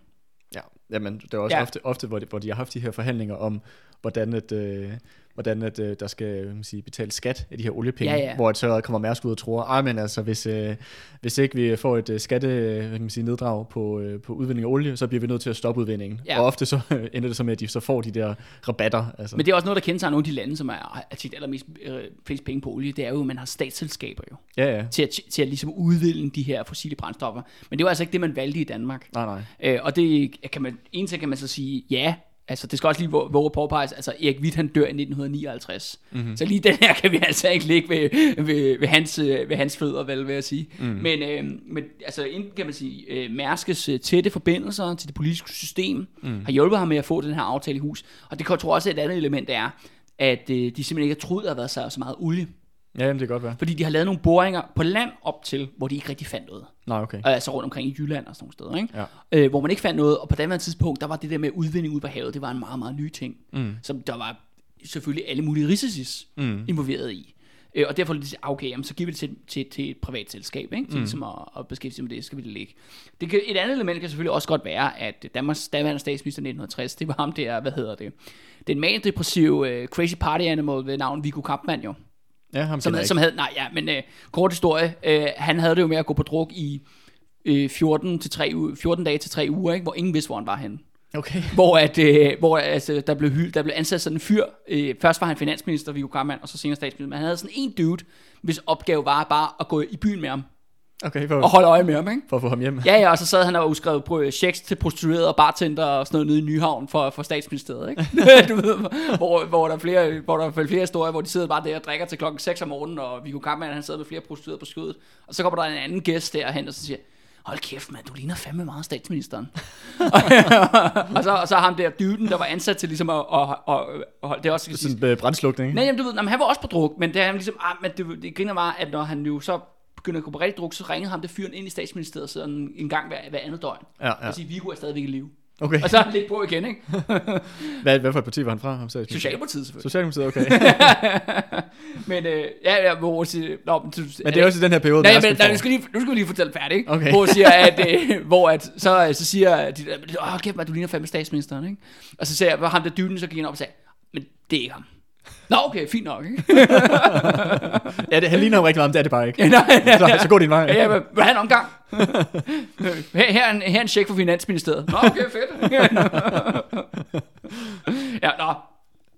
Ja, jamen, det er også Ja. ofte, ofte hvor, de, hvor de har haft de her forhandlinger om, hvordan, at, øh, hvordan at, øh, der skal man sige, betale skat af de her oliepenge, Ja, ja. hvor så kommer Mærsk ud og tror, ej, men altså, hvis, øh, hvis ikke vi får et øh, skatte, øh, kan man sige, neddrag på, øh, på udvinding af olie, så bliver vi nødt til at stoppe udvindingen. Ja. Og ofte så øh, ender det så med, at de så får de der rabatter. Altså. Men det er også noget, der kendetegner nogle af de lande, som er, tit allermest øh, flest penge på olie, det er jo, at man har statsselskaber jo, ja, ja. til at, til at ligesom udvinde de her fossile brændstoffer. Men det var altså ikke det, man valgte i Danmark. Nej, nej. Øh, og det kan man, en ting kan man så sige, ja, altså det skal også lige våge at påpeges, altså Erik Witt han dør i 1959, mm-hmm. så lige den her kan vi altså ikke ligge ved, ved, ved, hans, øh, ved hans fødder, vel, vil jeg sige. Mm. Men, øh, men altså enten kan man sige, øh, Mærskes øh, tætte forbindelser til det politiske system mm. har hjulpet ham med at få den her aftale i hus, og det kan jeg tror også, et andet element er, at øh, de simpelthen ikke har troet, at der har været så, så meget olie. Ja, jamen, det kan godt være. Fordi de har lavet nogle boringer på land op til, hvor de ikke rigtig fandt noget. Nej, okay. Altså rundt omkring i Jylland og sådan nogle steder, ikke? Ja. Øh, hvor man ikke fandt noget, og på det tidspunkt, der var det der med udvinding ude på havet, det var en meget, meget ny ting, mm. som der var selvfølgelig alle mulige risici mm. involveret i. Øh, og derfor lidt, okay, jamen, så giver vi det til, til, til et privat selskab, ikke? til mm. ligesom at, at beskæftige sig med det, skal vi det ligge. Det kan, et andet element kan selvfølgelig også godt være, at Danmarks daværende statsminister i 1960, det var ham der, hvad hedder det, den manidepressive uh, crazy party animal ved navn Viggo Kampmann jo. Ja, ham Som, jeg som havde, nej, ja, men øh, kort historie, øh, han havde det jo med at gå på druk i øh, 14, til 3, uge- 14 dage til 3 uger, ikke? hvor ingen vidste, hvor han var henne. Okay. Hvor, at, øh, hvor altså, der, blev hyld, der blev ansat sådan en fyr. Øh, først var han finansminister, Viggo Kampmann, og så senere statsminister. Men han havde sådan en dude, hvis opgave var bare at gå i byen med ham Okay, for, og holde øje med ham. Ikke? for at få ham hjem. Ja, ja, og så sad han og udskrev på checks til prostituerede og bartender og sådan noget nede i Nyhavn for, for statsministeriet, ikke? du ved, hvor, hvor, der er flere, hvor der er flere historier, hvor de sidder bare der og drikker til klokken 6 om morgenen, og Viggo Kampmann, han sidder med flere prostituerede på skødet. Og så kommer der en anden gæst derhen, og så siger, hold kæft mand, du ligner fandme meget statsministeren. og, så, og så ham der dyden, der var ansat til ligesom at, at, at, at holde, det er også, Sådan øh, brandslukning. ikke? Nej, jamen, du ved, jamen, han var også på druk, men det er han ligesom, ah, men det, det griner var, at når han jo så begyndte at gå på rigtig druk, så ringede ham det fyren ind i statsministeriet sådan en gang hver, hver andet døgn. Ja, ja. Og sige, Viggo er stadigvæk i live. Okay. Og så er han lidt på igen, ikke? Hvad, hvad for et parti var han fra? Ham Socialdemokratiet selvfølgelig. Socialdemokratiet, okay. Men øh, ja, ja, hvor siger, nå, men, du, Men det er også i den her periode, Nej, men, nej, nu skal, lige, nu skal vi lige fortælle færdig, ikke? Okay. Hvor siger, at, øh, hvor at, så, så siger de, åh, kæft, man, du ligner fandme statsministeren, ikke? Og så siger jeg, hvor ham der dyden, så gik han op og sagde, men det er ikke ham. Nå, okay, fint nok, ikke? Ja, det, han ligner jo rigtig meget, men det er det bare ikke. nej, ja, Så, så går din vej. Ja, men vil have en omgang? her, her, er en, her er en check fra Finansministeriet. Nå, okay, fedt. ja, nå.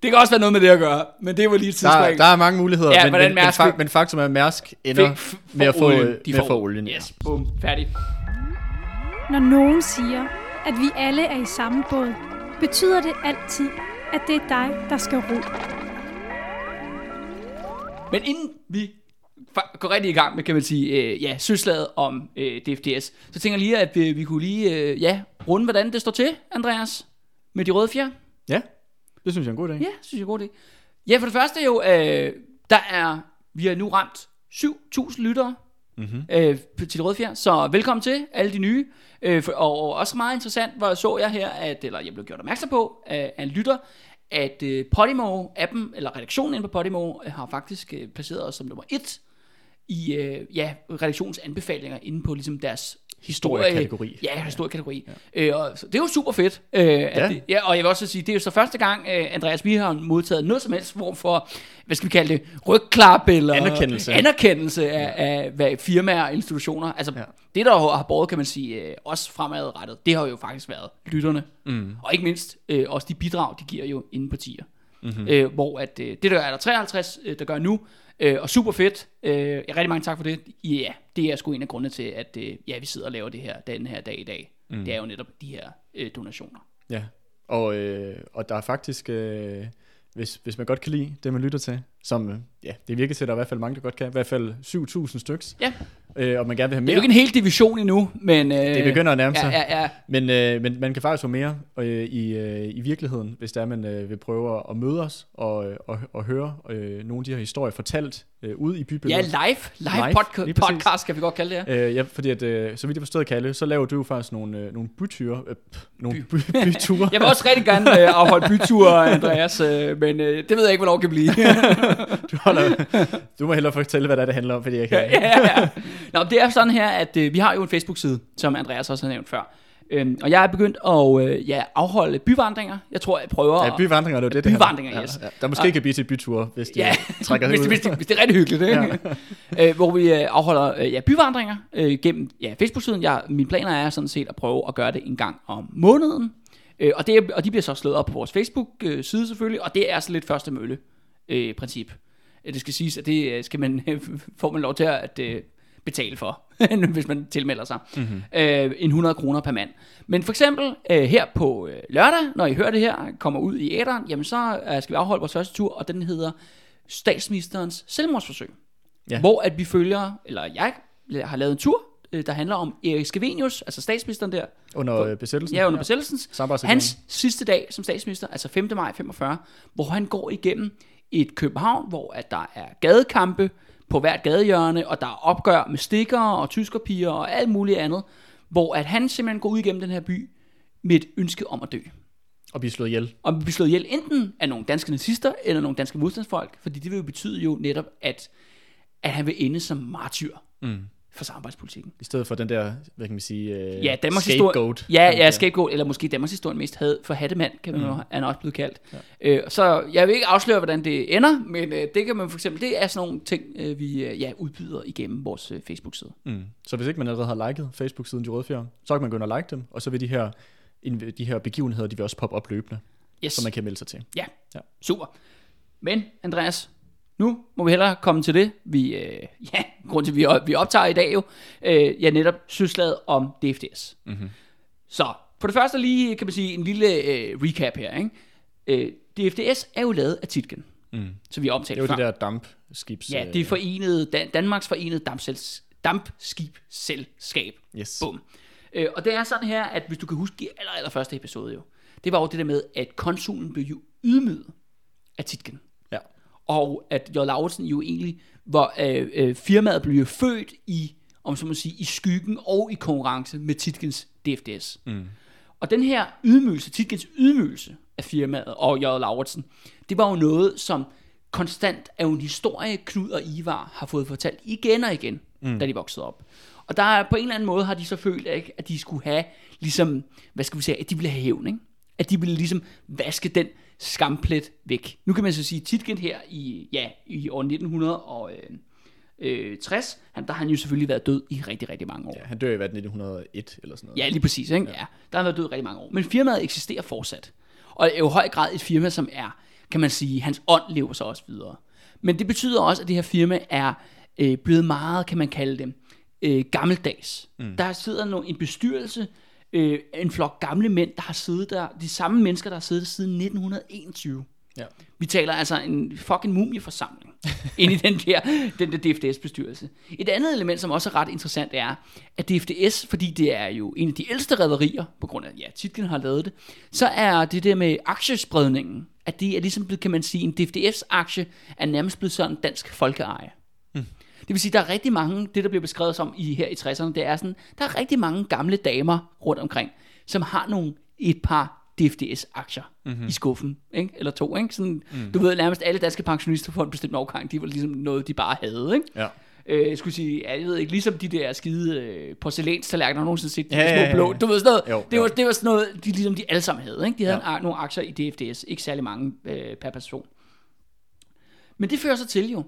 Det kan også være noget med det at gøre, men det var lige et Der, tidsspring. der er mange muligheder, Ja, men, men, men, Mærsk fik- men faktum er, at Mærsk ender Fik f- med at få, olien. De med får få olien. ja. Yes, bum, færdig. Når nogen siger, at vi alle er i samme båd, betyder det altid, at det er dig, der skal ro. Men inden vi fa- gå rigtig i gang med, kan man sige, øh, ja, søslaget om øh, DFDS. Så tænker jeg lige, at vi, vi kunne lige, øh, ja, runde, hvordan det står til, Andreas, med de røde fjer. Ja, det synes jeg er en god idé. Ja, synes jeg er god det. Ja, for det første jo, øh, der er, vi har nu ramt 7.000 lyttere mm-hmm. øh, til de røde fjer, så velkommen til alle de nye. Øh, for, og, og også meget interessant, hvor så jeg her, at, eller jeg blev gjort opmærksom på af, af en lytter, at øh, Podimo-appen, eller redaktionen inde på Podimo, øh, har faktisk øh, placeret os som nummer et i øh, ja, redaktionens anbefalinger inde på ligesom deres Historiekategori. Ja, historiekategori. Ja. Øh, og, så det er jo super fedt. Øh, ja. At det, ja. Og jeg vil også sige, det er jo så første gang, øh, Andreas, vi har modtaget noget som helst form for, hvad skal vi kalde det, rygklap eller Anerkendelse. anerkendelse af, af hvad firmaer og institutioner. Altså Ja. det, der har båret, kan man sige, øh, også fremadrettet, det har jo faktisk været lytterne. Mm. Og ikke mindst øh, også de bidrag, de giver jo inden på tier. Mm-hmm. Øh, hvor at, øh, det der er der 53, øh, der gør nu, øh, og super fedt. Øh, rigtig mange tak for det. Ja, det er sgu en af grundene til, at øh, ja, vi sidder og laver det her den her dag i dag. Mm. Det er jo netop de her øh, donationer. Ja, og, øh, og der er faktisk, øh, hvis, hvis man godt kan lide det, man lytter til, som, øh, ja, det virker til, at der er i hvert fald mange, der godt kan, i hvert fald 7.000 styks, Ja, øh, og man gerne vil have det mere. er jo ikke en hel division endnu, men... Øh, Det begynder at nærme sig. Ja, ja, ja. Men, øh, men man kan faktisk få mere øh, i, øh, i virkeligheden, hvis der man øh, vil prøve at møde os og, øh, og, og høre øh, nogle af de her historier fortalt øh, ude i Ja, bybilledet. live, live, Live, podca- podcast, kan vi godt kalde det her. Øh, ja, fordi at, øh, så vidt jeg forstod, Kalle, så laver du jo faktisk nogle, øh, nogle byture, øh, pff, nogle by. By, byture. Jeg vil også rigtig gerne øh, afholde byture, Andreas, øh, men øh, det ved jeg ikke, hvornår det kan blive. du, holder, du må hellere fortælle, hvad det, er, det handler om, fordi jeg kan. ja, ja. Nå, det er sådan her, at øh, vi har jo en Facebook-side, som Andreas også har nævnt før. Øhm, og jeg er begyndt at øh, ja, afholde byvandringer. Jeg tror, jeg prøver Ja, byvandringer, det er det, det Byvandringer, om. yes. Ja, ja. Der måske kan blive til byture, hvis de Ja, trækker hvis, det, hvis, det, hvis det er rigtig hyggeligt, ikke? Ja. øh, hvor vi øh, afholder øh, ja, byvandringer øh, gennem ja, Facebook-siden. Jeg, mine planer er sådan set at prøve at gøre det en gang om måneden. Øh, og, det, og de bliver så slået op på vores Facebook-side selvfølgelig, og det er så lidt første mølle øh, princip. Øh, Det skal siges, at det øh, skal man, får man lov til at øh, betale for, hvis man tilmelder sig. Mm-hmm. Øh, en 100 kroner per mand. Men for eksempel øh, her på øh, lørdag, når I hører det her, kommer ud i æderen, jamen så øh, skal vi afholde vores første tur, og den hedder statsministerens selvmordsforsøg. Ja. Hvor at vi følger, eller jeg har lavet en tur, øh, der handler om Erik Skavenius, altså statsministeren der, Under øh, besættelsen. ja, under Samarbejdsregeringen. hans sidste dag som statsminister, altså 5. maj 45, hvor han går igennem et København, hvor at der er gadekampe på hvert gadehjørne, og der er opgør med stikkere og tyskerpiger og alt muligt andet, hvor at han simpelthen går ud igennem den her by med et ønske om at dø. Og blive slået ihjel. Og blive slået ihjel enten af nogle danske nazister, eller nogle danske modstandsfolk, fordi det vil jo betyde jo netop, at, at han vil ende som martyr mm. For samarbejdspolitikken. I stedet for den der, hvad kan man sige, øh, Ja, Danmarks scapegoat. Ja, ja, scapegoat, eller måske Danmarks historie mest had for hattemand, kan man mm. jo, han også blevet kaldt. Ja. Øh, så jeg vil ikke afsløre, hvordan det ender, men øh, det kan man for eksempel, det er sådan nogle ting, øh, vi øh, ja, udbyder igennem vores øh, Facebook-side. Mm. Så hvis ikke man allerede har liket Facebook-siden De Røde Fjern, så kan man gå ind og like dem, og så vil de her, de her begivenheder, de vil også poppe op løbende, Yes. så man kan melde sig til. Ja, Ja. super. Men Andreas, nu må vi hellere komme til det. Vi, øh, ja, grund til, at vi, vi optager i dag jo, øh, ja, netop søslaget om DFDS. Mm-hmm. Så for det første lige, kan man sige, en lille øh, recap her. Ikke? Øh, DFDS er jo lavet af Titgen, mm. så vi har Det omtalt er jo før. det der dampskibs... Ja, det er forenede, Dan- Danmarks forenede dampsels, dampskibsselskab. Yes. Bum. Øh, og det er sådan her, at hvis du kan huske i aller, aller første episode jo, det var jo det der med, at konsulen blev jo ydmyget af Titgen. Ja. Og at J. Lauritsen jo egentlig, hvor øh, øh, firmaet blev født i, om så må sige, i skyggen og i konkurrence med Titgens DFDS. Mm. Og den her ydmygelse, Titgens ydmygelse af firmaet og J. Lauritsen, det var jo noget, som konstant er jo en historie, Knud og Ivar har fået fortalt igen og igen, mm. da de voksede op. Og der er på en eller anden måde har de så følt, ikke, at de skulle have, ligesom, hvad skal vi sige, at de ville have hævn, ikke? At de ville ligesom vaske den skamplet væk. Nu kan man så sige, Titgen her i, ja, i år 1960, han, der har han jo selvfølgelig været død i rigtig, rigtig mange år. Ja, han dør i hvad, 1901 eller sådan noget. Ja, lige præcis. Ikke? Ja. ja. Der har været død i rigtig mange år. Men firmaet eksisterer fortsat. Og er jo i høj grad et firma, som er, kan man sige, hans ånd lever så også videre. Men det betyder også, at det her firma er øh, blevet meget, kan man kalde det, øh, gammeldags. Mm. Der sidder nu en bestyrelse, øh, en flok gamle mænd, der har siddet der, de samme mennesker, der har siddet der siden 1921. Ja. Vi taler altså en fucking mumieforsamling. ind i den der, den der DFDS-bestyrelse. Et andet element, som også er ret interessant, er, at DFDS, fordi det er jo en af de ældste rædderier, på grund af, ja, titlen har lavet det, så er det der med aktiespredningen, at det er ligesom blevet, kan man sige, en DFDS-aktie er nærmest blevet sådan dansk folkeeje. Det vil sige, der er rigtig mange, det der bliver beskrevet som i her i 60'erne, det er sådan, der er rigtig mange gamle damer rundt omkring, som har nogle et par DFDS-aktier mm-hmm. i skuffen, ikke? eller to. Ikke? Sådan, mm. Du ved, nærmest alle danske pensionister for en bestemt årgang, de var ligesom noget, de bare havde. Ikke? Ja. Øh, jeg skulle sige, ja, jeg ved ikke, ligesom de der skide øh, porcelænstallerkener, nogensinde set de ja, små blå, du ved sådan noget, jo, det, var, jo. det var sådan noget, de, ligesom de alle sammen havde, ikke? de havde ja. en, nogle aktier i DFDS, ikke særlig mange øh, per person. Men det fører så til jo,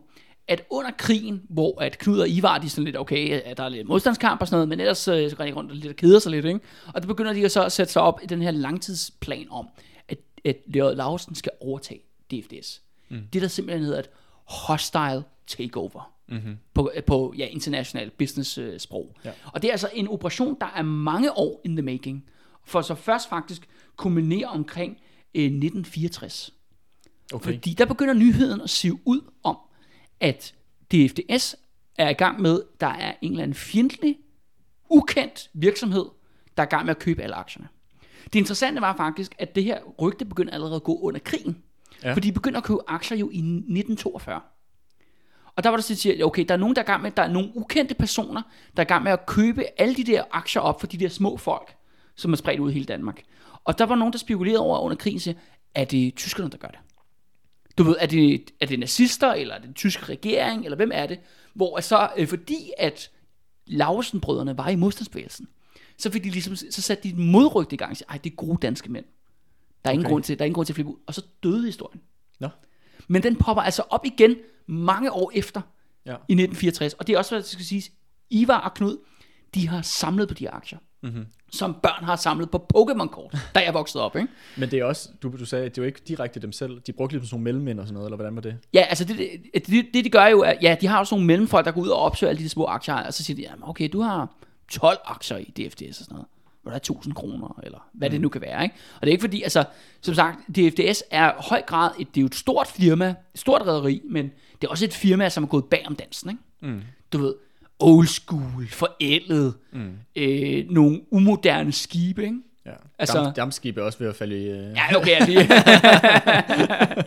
at under krigen, hvor at Knud og Ivar, de er sådan lidt, okay, at der er lidt modstandskamp og sådan noget, men ellers øh, så går de rundt og lidt og keder sig lidt, ikke? Og der begynder de så at sætte sig op i den her langtidsplan om, at, at Leon Lausen skal overtage DFDS. Mm. Det der simpelthen hedder et hostile takeover. Mm-hmm. På, på ja, international business øh, sprog. Ja. Og det er altså en operation, der er mange år in the making. For så først faktisk kulminere omkring øh, 1964. Okay. Fordi der begynder nyheden at sive ud om, at DFDS er i gang med, der er en eller anden fjendtlig, ukendt virksomhed, der er i gang med at købe alle aktierne. Det interessante var faktisk, at det her rygte begyndte allerede at gå under krigen. Ja. For de begynder at købe aktier jo i 1942. Og der var der så siger, okay, der er nogen, der er gang med, der er nogle ukendte personer, der er gang med at købe alle de der aktier op for de der små folk, som er spredt ud i hele Danmark. Og der var nogen, der spekulerede over under krigen, siger, er det tyskerne, der gør det? Du ved, er det, er det nazister, eller er det den tyske regering, eller hvem er det? Hvor så, øh, fordi at Lausen-brødrene var i modstandsbevægelsen, så, fik de ligesom, så satte de et modrygt i gang og ej, det er gode danske mænd. Der er ingen, okay. grund til, der er ingen grund til at flippe ud. Og så døde historien. Nå. Men den popper altså op igen mange år efter, ja. i 1964. Og det er også, hvad jeg skal sige, Ivar og Knud, de har samlet på de aktier. Mm-hmm. Som børn har samlet på Pokémon-kort, da jeg voksede op. Ikke? Men det er også, du, du sagde, at det var ikke direkte dem selv. De brugte ligesom sådan nogle mellemmænd og sådan noget, eller hvordan var det? Ja, altså det, det, det, det de gør jo, at ja, de har også nogle mellemfolk, der går ud og opsøger alle de små aktier, og så siger de, jamen okay, du har 12 aktier i DFDS og sådan noget. Hvor der er 1000 kroner, eller hvad mm. det nu kan være. Ikke? Og det er ikke fordi, altså, som sagt, DFDS er i høj grad, et, det er jo et stort firma, et stort rederi, men det er også et firma, som er gået bag om dansen. Ikke? Mm. Du ved, old school, forældet, mm. øh, nogle umoderne skibe, ikke? Ja. Altså, Dam, dampskibe er også ved at falde i... Uh... Ja, okay, ja, de,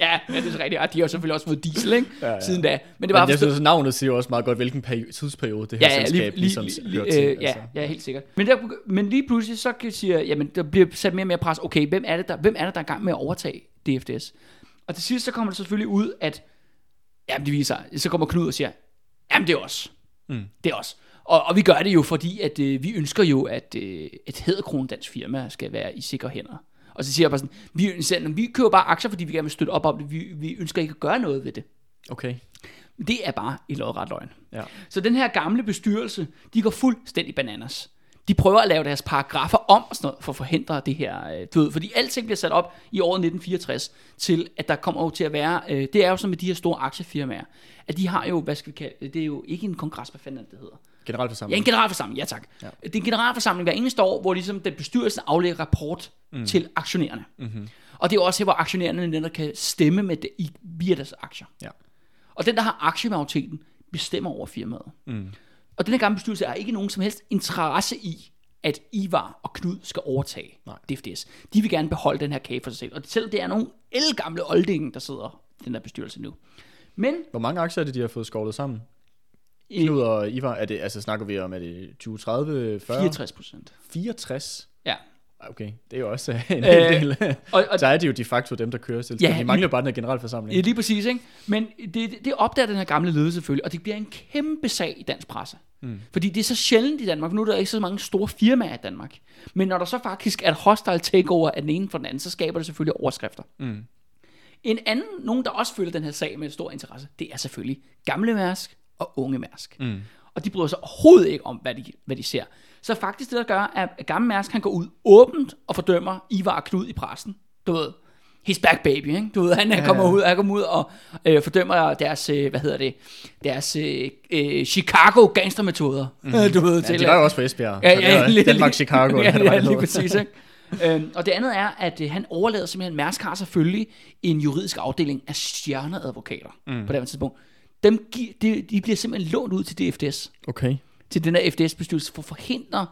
ja, det er så rigtigt. Og de har selvfølgelig også fået diesel, ikke? Ja, ja. Siden da. Men det var Men jeg synes, navnet siger også meget godt, hvilken peri- tidsperiode det her ja, ja, selskab lige, ligesom lige, lige, til. Øh, ja, altså. ja, helt sikkert. Men, der, men lige pludselig så kan sige, jamen, der bliver sat mere og mere pres. Okay, hvem er det, der, hvem er det, der er i gang med at overtage DFDS? Og til sidst så kommer det selvfølgelig ud, at jamen, det viser så kommer Knud og siger, jamen det er os. Mm. Det os. Og, og vi gør det jo, fordi at øh, vi ønsker jo, at øh, et hedderkron dansk firma skal være i sikre hænder. Og så siger jeg bare sådan, vi, selv, vi køber bare aktier, fordi vi gerne vil støtte op om det. Vi, vi ønsker ikke at gøre noget ved det. Okay. Det er bare i lodret løgn. Ja. Så den her gamle bestyrelse, de går fuldstændig bananas de prøver at lave deres paragrafer om og sådan noget, for at forhindre det her, øh, ved, fordi alting bliver sat op i året 1964 til, at der kommer jo til at være, øh, det er jo som med de her store aktiefirmaer, at de har jo, hvad skal vi kalde det, det er jo ikke en kongres, hvad fanden det hedder. Generalforsamling. Ja, en generalforsamling, ja tak. Ja. Det er en generalforsamling hver eneste år, hvor ligesom den bestyrelsen aflægger rapport mm. til aktionærerne. Mm-hmm. Og det er jo også her, hvor aktionærerne netop kan stemme med det, i, via deres aktier. Ja. Og den, der har aktiemajoriteten, bestemmer over firmaet. Mm. Og den her gamle bestyrelse har ikke nogen som helst interesse i, at Ivar og Knud skal overtage Nej. DFDS. De vil gerne beholde den her kage for sig selv. Og selv det er nogle gamle oldingen, der sidder i den her bestyrelse nu. Men, Hvor mange aktier er det, de har fået skovlet sammen? Knud og Ivar, er det, altså snakker vi om, er det 20, 30, 40? 64 procent. 64? Ja. Okay, det er jo også en øh, del. og, og, så er det jo de facto dem, der kører selv. Ja, de mangler bare den her generalforsamling. Ja, lige præcis. Ikke? Men det, det opdager den her gamle ledelse selvfølgelig, og det bliver en kæmpe sag i dansk presse. Mm. Fordi det er så sjældent i Danmark, nu er der ikke så mange store firmaer i Danmark. Men når der så faktisk er et hostile takeover af den ene for den anden, så skaber det selvfølgelig overskrifter. Mm. En anden, nogen der også følger den her sag med stor interesse, det er selvfølgelig gamle Mærsk og unge Mærsk. Mm. Og de bryder sig overhovedet ikke om, hvad de, hvad de ser. Så faktisk det, der gør, at gamle Mærsk kan gå ud åbent og fordømmer Ivar Knud i pressen. Du ved, he's back baby, ikke? Du ved, han ja, kommer ud, han kommer ud og øh, fordømmer deres, øh, hvad hedder det, deres øh, øh, Chicago gangstermetoder. Mm. Du ved, ja, til, de var jo også på Esbjerg. Ja, ja, ja, Danmark, Chicago. ja, ja, lige præcis, ikke? øhm, og det andet er, at øh, han overlader simpelthen, Mærsk har selvfølgelig en juridisk afdeling af stjerneadvokater mm. på det tidspunkt. Dem gi- de, de bliver simpelthen lånt ud til DFDS, Okay. Til den her FDS-bestyrelse, for at forhindre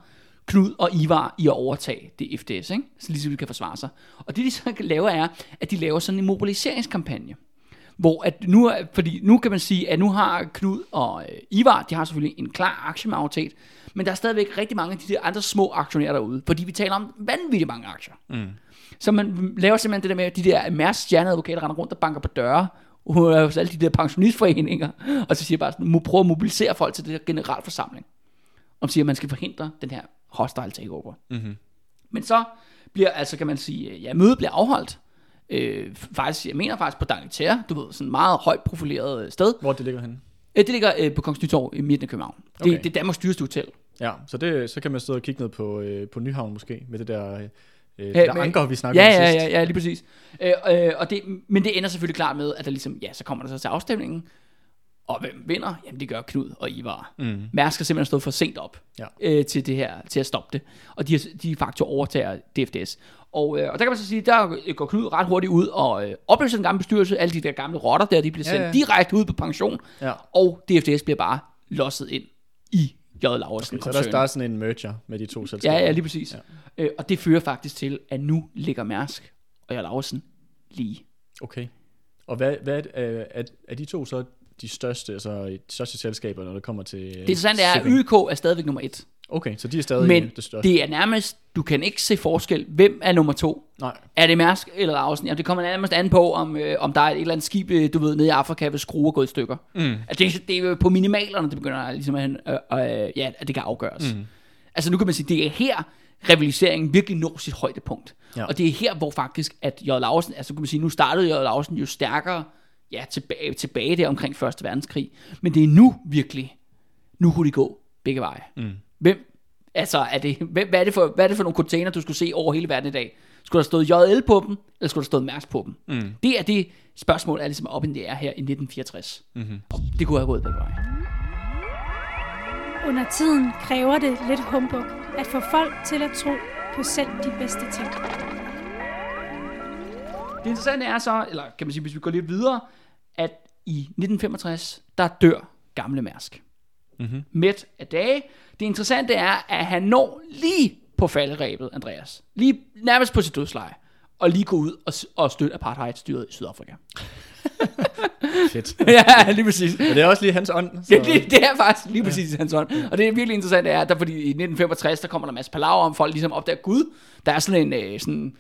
Knud og Ivar i at overtage det FDS, ikke? så ligesom de kan forsvare sig. Og det de så kan lave er, at de laver sådan en mobiliseringskampagne. Hvor at nu, er- fordi nu kan man sige, at nu har Knud og øh, Ivar, de har selvfølgelig en klar aktiemajoritet, men der er stadigvæk rigtig mange af de der andre små aktionærer derude, fordi vi taler om vanvittigt mange aktier. Mm. Så man laver simpelthen det der med, at de der Mærs stjerneadvokater render rundt og banker på døre, hos alle de der pensionistforeninger, og så siger bare sådan, må prøve at mobilisere folk til det der generalforsamling, og siger, at man skal forhindre den her hostile takeover. Mm-hmm. Men så bliver, altså kan man sige, ja, mødet bliver afholdt, øh, faktisk, jeg mener faktisk på Dangletære, du ved, sådan et meget højt profileret øh, sted. Hvor det ligger henne? Øh, det ligger øh, på Kongens Nytorv i midten af København. Det, Okay. det er Danmarks dyreste hotel. Ja, så, det, så kan man stå og kigge ned på, øh, på Nyhavn måske, med det der, øh, det Ja, men- anker, vi snakkede Ja, om ja, sidst. ja, ja, lige præcis. Øh, øh, og det, men det ender selvfølgelig klart med, at der ligesom, ja, så kommer der så til afstemningen, og hvem vinder? Jamen det gør Knud og Ivar. Mm. Mærsk har simpelthen stået for sent op Ja. øh, til det her, til at stoppe det. Og de, har- de facto overtager DFDS. Og, øh, og der kan man så sige, der går Knud ret hurtigt ud og øh, opløser den gamle bestyrelse. Alle de der gamle rotter der, de bliver Ja, sendt ja. direkte ud på pension. Ja. Og DFDS bliver bare losset ind i J. Laursen Okay, så der, der er sådan en merger med de to selskaber. Ja, ja, lige præcis. Ja. Øh, og det fører faktisk til, at nu ligger Mærsk og J. Laursen lige. Okay. Og hvad, hvad er, er, er de to så de største, altså de største selskaber, når det kommer til Det interessante er, at? YK er stadigvæk nummer et. Okay, så de er stadig Men det største. det er nærmest, du kan ikke se forskel. Hvem er nummer to? Nej, Er det Mærsk eller Lausen? Jamen, det kommer nærmest an på, om, øh, om der er et eller andet skib, øh, du ved, nede i Afrika, hvis skruer går i stykker. Mm. Altså, det, det er på minimalerne, det begynder ligesom, at, øh, øh, ja, at det kan afgøres. Mm. Altså nu kan man sige, det er her, rivaliseringen virkelig når sit højdepunkt. Ja. Og det er her, hvor faktisk, at J. Lausen, altså kan man sige, nu startede J. Lausen jo stærkere, ja, tilbage, tilbage der omkring 1. verdenskrig. Men det er nu virkelig, nu kunne de gå begge veje. Mm. Hvem, altså er det, hvem, hvad, er det for, hvad er det for nogle container, du skulle se over hele verden i dag? Skulle der stået JL på dem, eller skulle der stået Mærsk på dem? Mm. Det er det spørgsmål, er ligesom op i det er her i 1964. Mm-hmm. Og det kunne have gået begge veje. Under tiden kræver det lidt humbug at få folk til at tro på selv de bedste ting. Det interessante er så, eller kan man sige, hvis vi går lidt videre, at i 1965, der dør gamle Mærsk. Mm-hmm. Midt af dage. Det interessante er, at han når lige på falderæbet, Andreas. Lige nærmest på sit dødsleje. Og lige gå ud og, og støtte apartheidstyret i Sydafrika. Fedt. ja, lige præcis. Men det er også lige hans ånd. Ja, det, det er faktisk lige præcis ja. hans hånd. Og det er virkelig interessant, det er, at der, fordi i 1965, der kommer der en masse palaver om, folk ligesom opdager Gud. Der er sådan en øh, sådan,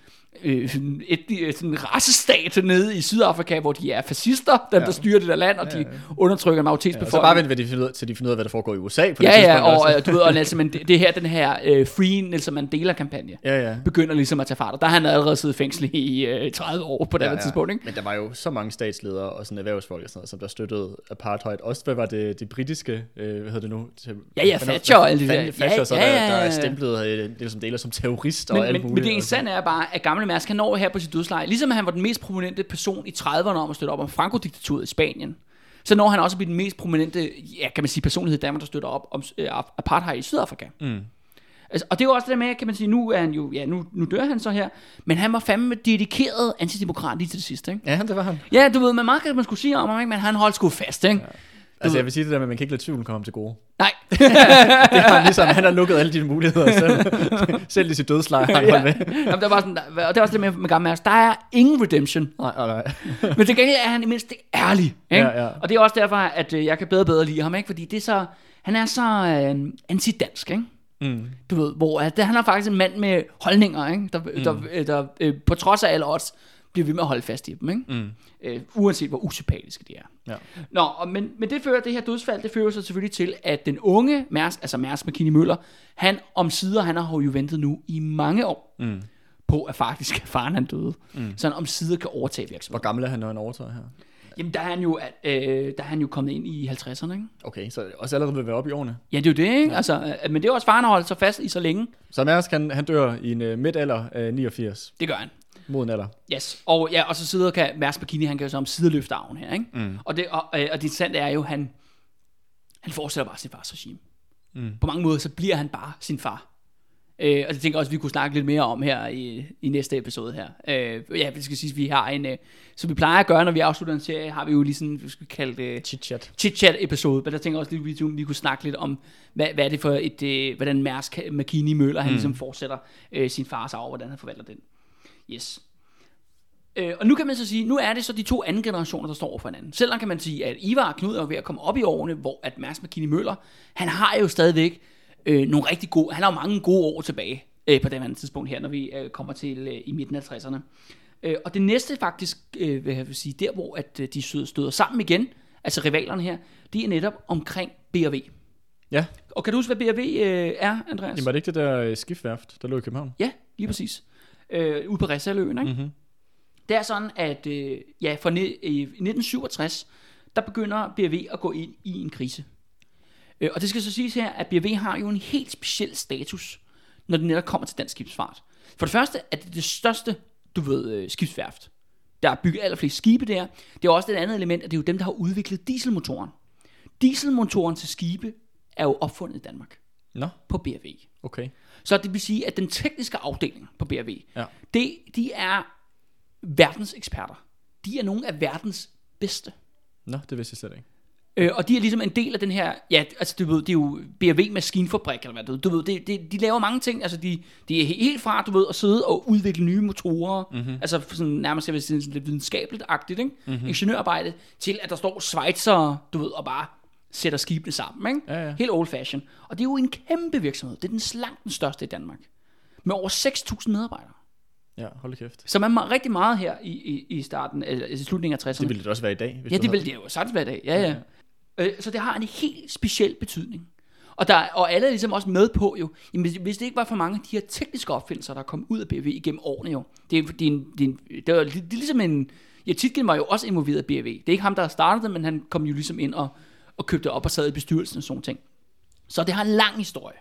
øh, sådan, et, sådan en rassestat nede i Sydafrika, hvor de er fascister, dem ja. Ja. der styrer det der land, og de undertrykker Ja, og så bare vent, hvad de finder ud, til de finder ud af, hvad der foregår i USA på det Ja, ja, tidspunkt og også. øh, du ved, og Nelson, Mand- det er her, den her øh, Free Nelson Mandela-kampagne Ja, ja. begynder ligesom at tage fart. Og der har han allerede siddet fængsel i øh, 30 år på det ja, ja, tidspunkt, ikke? Men der var jo så mange statsledere og sådan erhvervsfolk og sådan noget, som der støttede apartheid. Også hvad var det, det britiske, øh, hvad hedder det nu? Til, Ja, ja, Thatcher og alt det der. Thatcher, Ja, så ja, der, ja, der ja. er stemplet øh, det som deler som terrorist og Men, alt men, muligt. men det og interessante er bare, at gamle Mærsk, han når her på sit dødsleje, ligesom han var den mest prominente person i 30'erne om at støtte op om Franco-diktaturet i Spanien, så når han også at blive den mest prominente, ja, kan man sige, personlighed i Danmark, der støtter op om øh, apartheid i Sydafrika. Mm. Altså, og det er jo også det med, kan man sige, nu er han jo, ja, nu, nu dør han så her, men han var fandme dedikeret antidemokrat lige til det sidste, ikke? Ja, det var han. Ja, du ved, man meget kan man skulle sige om ham, ikke? men han holdt sgu fast, ikke? Ja. Altså, jeg vil sige det der med, at man kan ikke lade tvivlen komme ham til gode. Nej, Det har han ligesom, han har lukket alle de muligheder selv. selv i sit dødsleje har han ja. med. Jamen, der var sådan, og det er også det med, med gamle der er ingen redemption. Nej, nej, nej. Men til gengæld er han i mindst ærlig. Ikke? Ja, ja. Og det er også derfor, at øh, jeg kan bedre bedre lide ham, ikke? fordi det er så, han er så øh, antidansk. Ikke? Mm. Du ved, hvor at, han er faktisk en mand med holdninger, ikke? der, mm. der, der øh, på trods af alle odds bliver ved med at holde fast i dem. Ikke? Mm. Øh, uanset hvor usympatiske de er. Ja. Nå, og, men, men det fører, det her dødsfald, det fører så selvfølgelig til, at den unge Mærsk, altså Mærsk McKinney Møller, han om sider, han har jo ventet nu i mange år Mm. på, at faktisk faren han døde. Mm. Så han om sider kan overtage virksomheden. Hvor gammel er han, når han overtager her? Jamen, der er han jo, øh, der er han jo kommet ind i 50'erne, ikke? Okay, så også allerede vil være oppe i årene. Ja, det er jo det, ikke? Ja. Altså, øh, men det er også faren har holdt sig fast i så længe. Så Mærsk, han, han dør i en uh, midtalder af 89. Det gør han. Moden alder. Yes. Og, ja, og så sidder kan Mærsk Bikini, han kan jo så om sideløfte arven her, ikke? Mm. Og, det, og, øh, og det interessante er jo, han, han fortsætter bare sin fars regime. Mm. På mange måder, så bliver han bare sin far. Øh, og det tænker jeg også, at vi kunne snakke lidt mere om her i, i næste episode her. Øh, ja, det skal sige, at vi har en, øh, som vi plejer at gøre, når vi afslutter en serie, har vi jo lige sådan, hvad skal vi kalde det, Chit-chat. chit-chat episode, men der tænker jeg også lige, at vi lige kunne snakke lidt om, hvad, hvad er det for et, øh, hvordan Mærsk McKinney Møller, han ligesom fortsætter øh, sin fars arv, hvordan han forvalter den. Yes. Øh, og nu kan man så sige, nu er det så de to anden generationer, der står over for hinanden. Selvom kan man sige, at Ivar og Knud er ved at komme op i årene, hvor at Mærsk McKinney Møller, han har jo stadigvæk øh, nogle rigtig gode, han har jo mange gode år tilbage øh, på det her tidspunkt her, når vi øh, kommer til øh, i midten af 60'erne. Øh, og det næste faktisk, øh, vil jeg vil sige, der hvor at, øh, de støder, sammen igen, altså rivalerne her, det er netop omkring B&V. Ja, Og kan du huske, hvad B&V øh, er, Andreas? Jamen, var det ikke det der øh, skibsværft, der lå i København? Ja, lige præcis. Øh, ude på Ressaløen, ikke? Mm-hmm. Det er sådan, at øh, ja, for ne- i 1967, der begynder BRV at gå ind i en krise. Øh, og det skal så siges her, at BRV har jo en helt speciel status, når det netop kommer til dansk skibsfart. For det første er det det største, du ved, øh, skibsværft. Der er bygget allerflest skibe der. Det er også et andet element, at det er jo dem, der har udviklet dieselmotoren. Dieselmotoren til skibe er jo opfundet i Danmark Nå, på BRV. okay. Så det vil sige, at den tekniske afdeling på BRV, Ja. det, de er verdens eksperter. De er nogle af verdens bedste. Nå, det vidste jeg slet ikke. Øh, og de er ligesom en del af den her, ja, altså du ved, det er jo BRV Maskinfabrik, eller hvad du ved, du ved det, det, de laver mange ting, altså de, de er helt fra, du ved, at sidde og udvikle nye motorer, mm-hmm. altså sådan nærmest, jeg vil sige, sådan lidt videnskabeligt-agtigt, ikke? Mm-hmm. Ingeniørarbejde, til at der står Schweizer, du ved, og bare sætter skibene sammen, ikke? Ja, ja. Helt old fashion. Og det er jo en kæmpe virksomhed, det er den langt den største i Danmark, med over 6.000 medarbejdere. Ja, hold kæft. Så man er rigtig meget her i, i, i starten, eller i slutningen af 60'erne. Det ville det også være i dag, hvis Ja, det havde- vil det jo sagtens være i dag. Ja, ja. Øh, så det har en helt speciel betydning. Og, der, og alle er ligesom også med på jo, jamen, hvis- det ikke var for mange af de her tekniske opfindelser, der kom ud af BV igennem årene jo. Det er, det er, en, det er, en, det er, det er ligesom en, ja, Titgen var jo også involveret i BV. Det er ikke ham, der startede det, men han kom jo ligesom ind og, og købte op og sad i bestyrelsen og sådan ting. Så det har en lang historie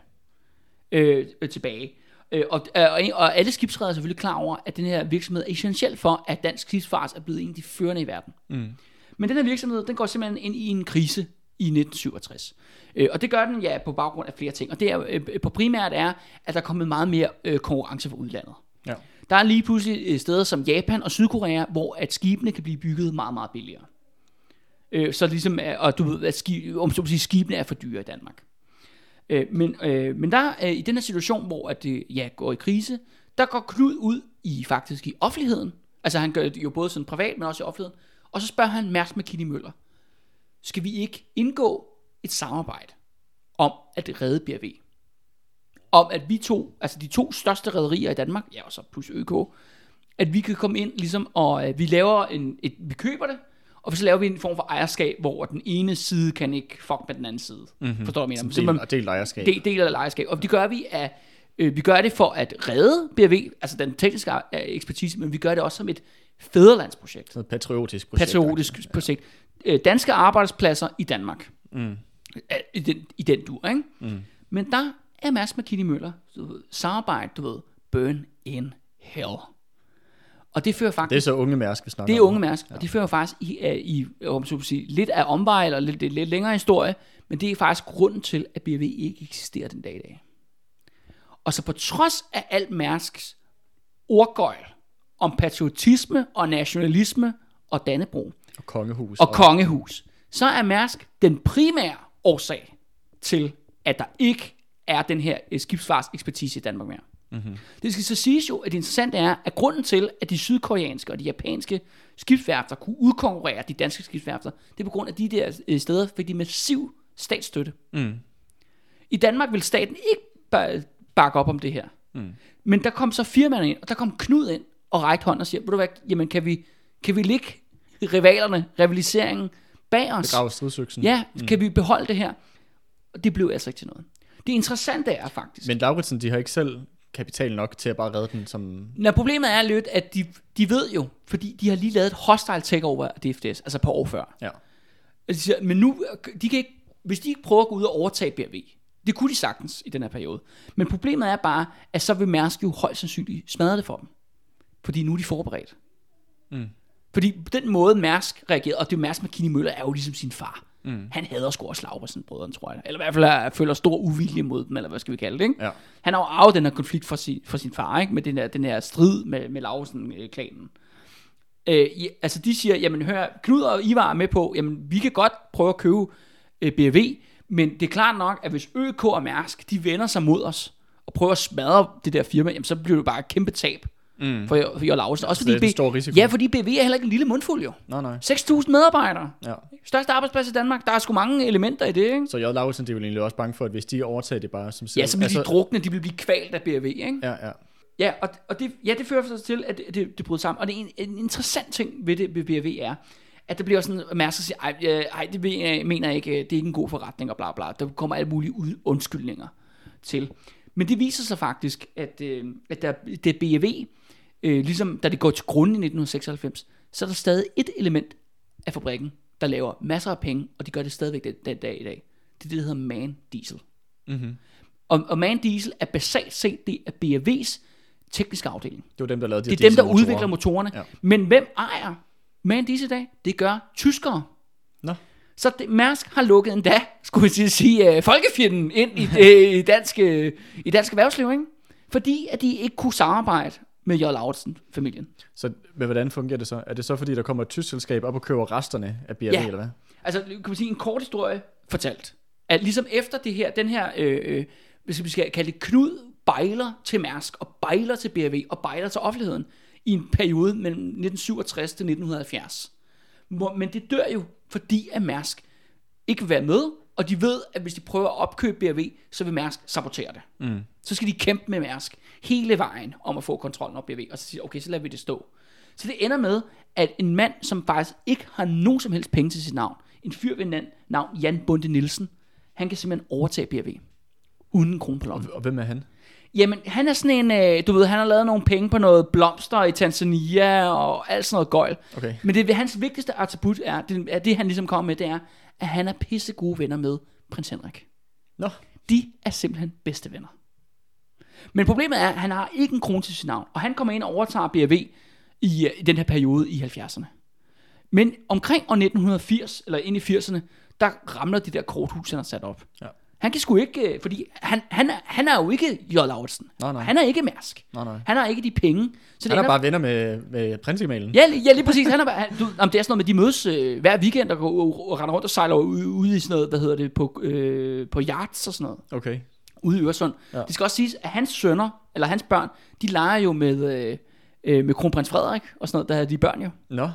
øh, øh, tilbage. Øh, og, øh, og, og alle skibsredere er selvfølgelig klar over, at den her virksomhed er essentiel for, at dansk skibsfart er blevet en af de førende i verden. Mm. Men den her virksomhed, den går simpelthen ind i en krise i 1967. Øh, og det gør den ja på baggrund af flere ting. Og det er øh, på primært er, at der er kommet meget mere øh, konkurrence fra udlandet. Ja. Der er lige pludselig øh, steder som Japan og Sydkorea, hvor at skibene kan blive bygget meget, meget billigere. Øh, så ligesom, øh, og du ved, at skib, om så sige, skibene er for dyre i Danmark. Øh, men, øh, men der øh, i den her situation, hvor at det ja, går i krise, der går Knud ud i faktisk i offentligheden. Altså han gør det jo både sådan privat, men også i offentligheden. Og så spørger han Mærsk McKinney Møller, skal vi ikke indgå et samarbejde om at redde BRV? Om at vi to, altså de to største rederier i Danmark, ja og så plus ØK, at vi kan komme ind ligesom, og øh, vi laver en, et, vi køber det, og så laver vi en form for ejerskab, hvor den ene side kan ikke fuck med den anden side. Mm-hmm. Forstår du, hvad jeg mener? Del, Simpelthen- og del ejerskab. del, del af lejerskab. Og det gør vi af, øh, vi gør det for at redde BRV, altså den tekniske øh, ekspertise, men vi gør det også som et fædrelandsprojekt. Sådan et patriotisk projekt. Patriotisk projekt. Øh, danske arbejdspladser i Danmark. Mm. I, den, I den dur, ikke? Mm. Men der er Mads McKinney Møller, du ved, samarbejde, du ved, burn in hell. Og det fører faktisk... Det er så unge mærsk, vi snakker Det er unge Mærsk, og det fører faktisk i, øh, i om så sige, lidt af omvej, eller lidt, lidt længere historie, men det er faktisk grunden til, at BRV ikke eksisterer den dag i dag. Og så på trods af alt Mærsks ordgøjl om patriotisme og nationalisme og Dannebro Og kongehus. og kongehus, så er Mærsk den primære årsag til, at der ikke er den her øh, skibsfartsekspertise i Danmark mere. Mm-hmm. Det skal så siges jo, at det interessante er, at grunden til, at de sydkoreanske og de japanske skibsværfter kunne udkonkurrere de danske skibsværfter, det er på grund af de der øh, steder, fik de massiv statsstøtte. Mm. I Danmark vil staten ikke ba- bakke op om det her. Mm. Men der kom så firmaerne ind, og der kom Knud ind og rækte hånden og siger, ved du hvad, jamen kan vi, kan vi ligge rivalerne, rivaliseringen bag os? Begrave stridsøksen. Ja, kan vi beholde det her? Og det blev altså ikke til noget. Det interessante er faktisk, Men Lauritsen, de har ikke selv kapital nok til at bare redde den som... Når problemet er lidt, at de, de ved jo, fordi de har lige lavet et hostile takeover af DFDS, altså på år før. Ja. Altså, de siger, men nu, de kan ikke, hvis de ikke prøver at gå ud og overtage BRV, det kunne de sagtens i den her periode. Men problemet er bare, at så vil Mærsk jo højst sandsynligt smadre det for dem. Fordi nu er de forberedt. Mm. Fordi på den måde Mærsk reagerede, og det Mærsk McKinney Møller er jo ligesom sin far. Mm. Han hader sgu også Laursen-brødrene, tror jeg. Eller i hvert fald er, føler stor uvilje mod dem, eller hvad skal vi kalde det, ikke? Ja. Han har jo arvet den her konflikt for sin, for sin far, ikke? Med den her, den her strid med, med Laursen-klanen. Øh, i, altså de siger, jamen hør, Knud og Ivar er med på, jamen vi kan godt prøve at købe øh, BRV, men det er klart nok, at hvis ØK og Mærsk, de vender sig mod os, og prøver at smadre det der firma, jamen så bliver det bare et kæmpe tab mm. for, for Jørgen Lausen. Også Så det er fordi en stor risiko. Ja, fordi BV er heller ikke en lille mundfuld jo. Nej, nej. 6.000 medarbejdere. Ja. Største arbejdsplads i Danmark. Der er sgu mange elementer i det, ikke? Så J. Lauritsen, de er vel egentlig også bange for, at hvis de overtager det bare som selv... Ja, så bliver de drukne, de vil blive kvalt af BRV, ikke? Ja, ja. Ja, og, og det, ja, det fører så til, at det, det, det bryder sammen. Og det er en, en interessant ting ved det ved BRV er, at der bliver sådan, at Mærsk siger, ej, øh, ej, det mener jeg ikke, det er ikke en god forretning, og bla bla. Der kommer alle mulige ud- undskyldninger til. Men det viser sig faktisk, at, øh, at der, det BRV, øh, ligesom da det går til grunden i 1996, så er der stadig et element af fabrikken, der laver masser af penge, og de gør det stadigvæk den, den dag i dag. Det er det, der hedder Man Diesel. Mm-hmm. Og, og Man Diesel er basalt set det af BRV's tekniske afdeling. Det var dem, der lavede de Det er dem, der udvikler motorerne. Ja. Men hvem ejer Man Diesel i dag? Det gør tyskere. Nå. Så det, Mærsk har lukket endda, skulle jeg sige, uh, folkefjenden ind i, uh, i, dansk, uh, i dansk erhvervsliv, ikke? Fordi at de ikke kunne samarbejde med J. Lauritsen-familien. Så men hvordan fungerer det så? Er det så, fordi der kommer et tysk selskab op og køber resterne af BRV, Ja. eller hvad? Altså, kan man sige, en kort historie fortalt. At ligesom efter det her, den her, øh, øh, hvis vi skal kalde det Knud, bejler til Mærsk, og bejler til BRV, og bejler til offentligheden, i en periode mellem 1967 til 1970. Hvor, men det dør jo, fordi at Mærsk ikke vil være med, og de ved, at hvis de prøver at opkøbe BRV, så vil Mærsk sabotere det. Mm. Så skal de kæmpe med Mærsk hele vejen om at få kontrollen over BRV, og så siger okay, så lader vi det stå. Så det ender med, at en mand, som faktisk ikke har nogen som helst penge til sit navn, en fyr ved navn- Jan Bunde Nielsen, han kan simpelthen overtage BRV. Uden en krone på lommen. Og hvem er han? Jamen, han er sådan en, øh, du ved, han har lavet nogle penge på noget blomster i Tanzania og alt sådan noget gøjl. Okay. Men det hans vigtigste attribut er, det, er det han ligesom kommer med, det er, at han er pisse gode venner med prins Henrik. Nå, De er simpelthen bedste venner. Men problemet er, at han har ikke en krone til sit navn, og han kommer ind og overtager BRV i, øh, i den her periode i 70'erne. Men omkring år 1980, eller ind i 80'erne, der ramler de der korthus, han har sat op. Ja. Han kan sgu ikke, øh, fordi han, han, er, han er jo ikke J. Lauritsen. Nej, nej. Han er ikke Mærsk. nej, nej. Han har ikke de penge. Så Han er ender- bare venner med, med prinsegemalen. Ja, lige- ja, lige præcis. Han er, han, du, om det er sådan noget med, de mødes øh, hver weekend og, går, og render rundt og sejler ude, ude i sådan noget, hvad hedder det, på, øh, på yachts og sådan noget, Okay. ude i Øresund. Ja. Det skal også siges, at hans sønner, eller hans børn, de leger jo med, øh, øh, med kronprins Frederik og sådan noget, der er de børn jo. Nå,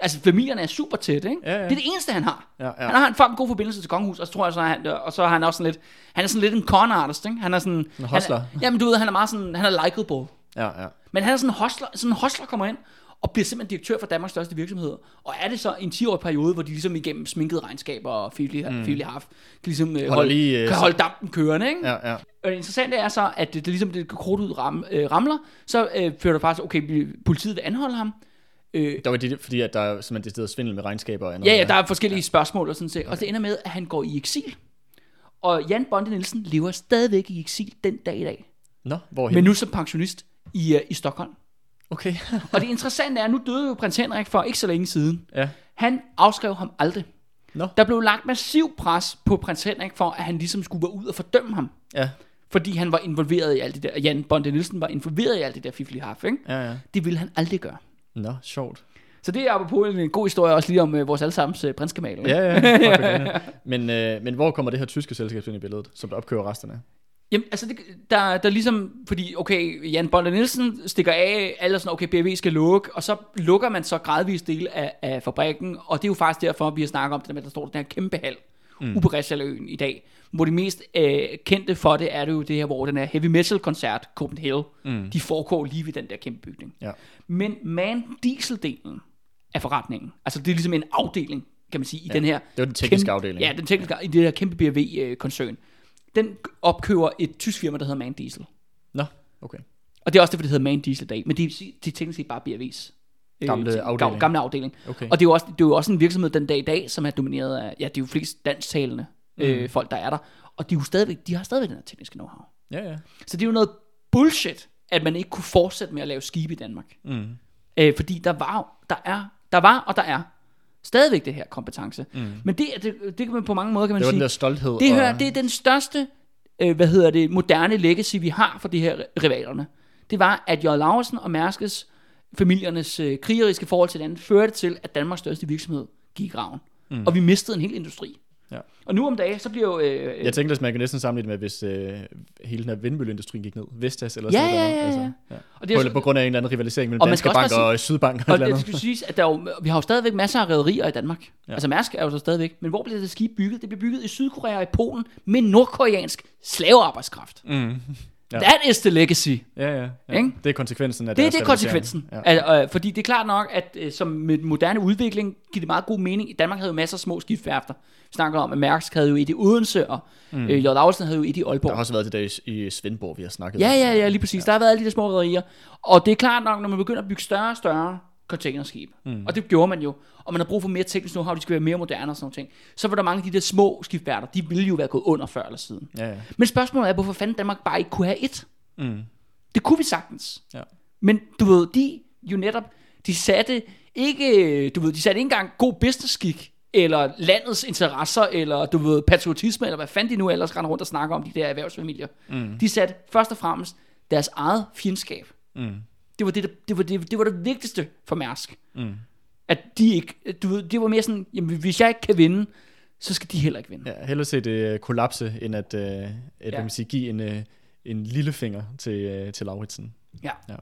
Altså, familierne er super tæt, ikke? Ja, ja. Det er det eneste, han har. Ja, ja. Han har en fucking god forbindelse til kongehus, og så tror jeg, så han, og så er han også sådan lidt, han er sådan lidt en con artist, ikke? Han er sådan... En hustler. Han jamen, du ved, han er meget sådan, han er likable. ja, ja. Men han er sådan en hostler, sådan en hostler kommer ind, og bliver simpelthen direktør for Danmarks største virksomhed. Og er det så en 10-årig periode, hvor de ligesom igennem sminkede regnskaber og fifly, mm. half, kan ligesom øh, holde, lige, øh, kan holde dampen kørende, ikke? Ja, ja. Og det interessante er så, at det, det ligesom det kort ud ram, øh, ramler, så øh, fører det faktisk, okay, politiet vil anholde ham. Øh, Der var det, fordi at der er simpelthen det sted svindel med regnskaber og andet. ja, ja, der er forskellige ja. spørgsmål og sådan set. Og det ender med, at han går i eksil. Og Jan Bonde Nielsen lever stadigvæk i eksil den dag i dag. Nå, hvorhen? Men nu som pensionist i, uh, i Stockholm. Okay. Og det interessante er, at nu døde jo prins Henrik for ikke så længe siden. ja. Han afskrev ham aldrig. Nå. Der blev lagt massiv pres på prins Henrik for, at han ligesom skulle være ud og fordømme ham. Ja, Fordi han var involveret i alt det der. Jan Bonde Nielsen var involveret i alt det der fifli haf, ikke? ja, ja. Det ville han aldrig gøre. Nå, sjovt. Så det er apropos en god historie også lige om uh, vores allesammens uh, prinskemal. Ja, ja. Griner. men, øh, men hvor kommer det her tyske selskab ind i billedet, som der opkøber resterne? Jamen, altså, det, der, der er ligesom, fordi, okay, Jan Bonde Nielsen stikker af, alle sådan, okay, BRV skal lukke, og så lukker man så gradvist del af, af fabrikken, og det er jo faktisk derfor, vi har snakket om det der med, at der står den her kæmpe hal, mm. i dag, hvor det mest øh, kendte for det, er det jo det her, hvor den her heavy metal koncert, Copenhagen, mm. de foregår lige ved den der kæmpe bygning. Ja. Men man dieseldelen af forretningen, altså det er ligesom en afdeling, kan man sige, i ja, den her... det var den tekniske kæmpe, afdeling. Ja, den tekniske, i det her kæmpe BRV-koncern. Den opkøber et tysk firma, der hedder Man Diesel. Nå, okay. Og det er også derfor, det hedder Man Diesel dag. Men det, er- det er teknisk set bare BRV's. øh, Gamle afdeling. Gamle afdeling. Okay. Og det er, jo også, det er jo også en virksomhed den dag i dag, som er domineret af, ja, det er jo flest dansktalende Mm. øh, folk, der er der. Og de, er jo stadigvæk, de har stadigvæk den her tekniske know-how. Ja, ja. Så det er jo noget bullshit, at man ikke kunne fortsætte med at lave skibe i Danmark. Mm. Øh, fordi der var, der er, der var og der er Stadigvæk det her kompetence. Mm. Men det, det, det kan man på mange måder, kan man Det var sige. den der stolthed. Det, og- her, det er den største, øh, hvad hedder det, moderne legacy, vi har for de her rivalerne. Det var, at J. Laursen og Mærskes familiernes øh, krigeriske forhold til hinanden førte til, at Danmarks største virksomhed gik i graven. Mm. Og vi mistede en hel industri. Ja. Og nu om dagen, så bliver jo... Øh, Jeg tænkte, at man kan næsten sammenligne det med, hvis øh, hele den her vindmølleindustrien gik ned. Vestas eller Ja, sådan ja, noget. ja, Altså, ja. ja. og det er På, på grund af en eller anden rivalisering mellem Og Danske Bank og Sydbank og Og det skal siges, at der er jo, vi har jo stadigvæk masser af rederier i Danmark. Ja. Ja. Altså Mærsk er jo så stadigvæk. Men hvor bliver det skib bygget? Det bliver bygget i Sydkorea og i Polen med nordkoreansk slavearbejdskraft. Mm. Ja. That is the legacy. Ja, ja. ja. Ikke? Det er konsekvensen af Det er det konsekvensen. Ja. Ja. Altså, øh, fordi det er klart nok, at øh, som med den moderne udvikling, giver det meget god mening. I Danmark havde jo masser af små skibsværfter. Vi snakker om, at Mærsk havde jo et i Odense, og mm. øh, J. Laursen havde jo et i Aalborg. Der har også været det der i, i Svendborg, vi har snakket Ja, om. ja, ja, lige præcis. Ja. Der har været alle de der små rederier. Og det er klart nok, når man begynder at bygge større og større containerskib, mm. og det gjorde man jo, og man har brug for mere teknisk know-how, de skal være mere moderne og sådan noget så var der mange af de der små skibsværter, de ville jo være gået under før eller siden. Ja, ja. Men spørgsmålet er, hvorfor fanden Danmark bare ikke kunne have et? Mm. Det kunne vi sagtens. Ja. Men du ved, de jo netop, de satte ikke, du ved, de satte ikke engang god business-skik, eller landets interesser, eller du ved, patriotisme, eller hvad fanden de nu ellers render rundt og snakker om, de der erhvervsfamilier. Mm. De satte først og fremmest deres eget fjendskab. Mm. Det var det, der, det, var det, det var det vigtigste for Mærsk. Mm. At de ikke, du ved, det var mere sådan, jamen hvis jeg ikke kan vinde, så skal de heller ikke vinde. Ja, hellere se det øh, kollapse, end at, øh, at Ja. man sige, give en, øh, en lillefinger til, øh, til Lauritsen. Ja. Ja.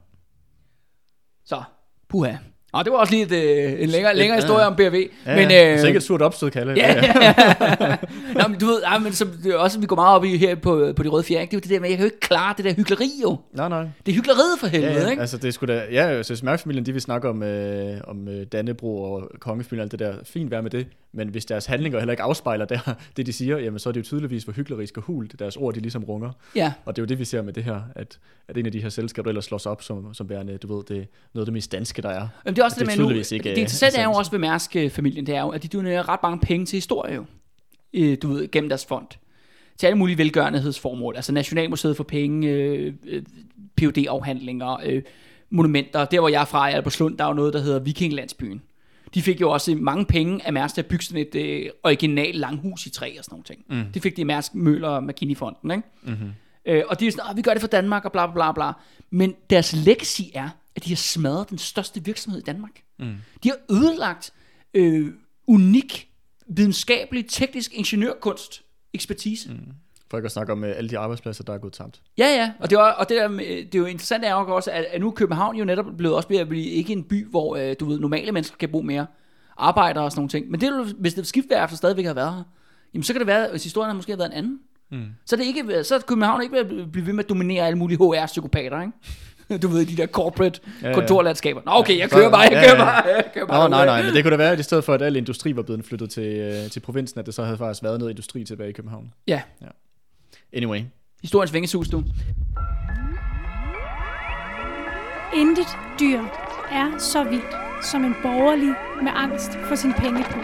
Så, puha. Og det var også lige et, øh, en længere, længere ja. historie om BRV. Ja, men, ja. øh, så ikke et surt opstød, Kalle. Ja, ja, ja. Nå, men du ved, ja, men som, det er også, vi går meget op i her på, på de røde fjerde, det er jo det der med, jeg kan jo ikke klare det der hyggeleri jo. Nej, nej. Det er hyggeleriet for Ja, helvede, ja, ikke? altså det skulle da, ja, jeg synes Mærksfamilien, de vil snakke om, øh, om øh, Dannebro og kongefamilien og alt det der, fint være med det, men hvis deres handlinger heller ikke afspejler der, det de siger, jamen så er det jo tydeligvis, hvor hyklerisk og hult deres ord, de ligesom runger. Ja, Og det er jo det, vi ser med det her, at, at en af de her selskaber, ellers slås op som, som værende, du ved, det er noget af det mest danske, der er. men det er også Det det, er med nu. ikke, det øh, interessante er jo også ved Mærsk-familien, det er jo, at de donerer ret mange penge til historie jo. Øh, Du ved, gennem deres fond. Til alle mulige velgørenhedsformål. Altså Nationalmuseet for penge, øh, øh, phd afhandlinger øh, monumenter. Der hvor jeg er fra, i Albertslund, der er jo noget, der hedder Vikinglandsbyen. De fik jo også mange penge af Mærsk til at bygge sådan et øh, original langhus i træ og sådan nogle ting. Mm. Det fik de i Mærsk Møller og McKinney-fonden, ikke? Mm-hmm. Øh, og de er sådan, "Åh, vi gør det for Danmark og bla bla bla bla. Men deres legacy er, at de har smadret den største virksomhed i Danmark. Mm. De har ødelagt øh, unik, videnskabelig, teknisk ingeniørkunst ekspertise. Mm. For ikke at snakke om øh, alle de arbejdspladser, der er gået tabt. Ja, ja, og det, var, og det, der, med- det er jo interessant er også, at, at nu er København jo netop blevet også ved at blive ikke en by, hvor øh, du ved, normale mennesker kan bo mere, arbejdere og sådan nogle ting. Men det, hvis det skibsværfter stadigvæk har været her, jamen så kan det være, hvis historien har måske har været en anden. Mm. Så, er det ikke, så er København ikke at blive ved med at dominere alle mulige HR-psykopater, ikke? Du ved, de der corporate Ja, ja. kontorlandskaber. Nå, okay, jeg kører bare, jeg ja, kører ja. bare, jeg kører bare. Nå, nej, nej, men det kunne da være, at i stedet for, at al industri var blevet flyttet til, øh, til provinsen, at det så havde faktisk været noget industri tilbage i København. Ja, Anyway. historiens vingesus, du. Intet dyr er så vildt som en borgerlig med angst for sin pengepung.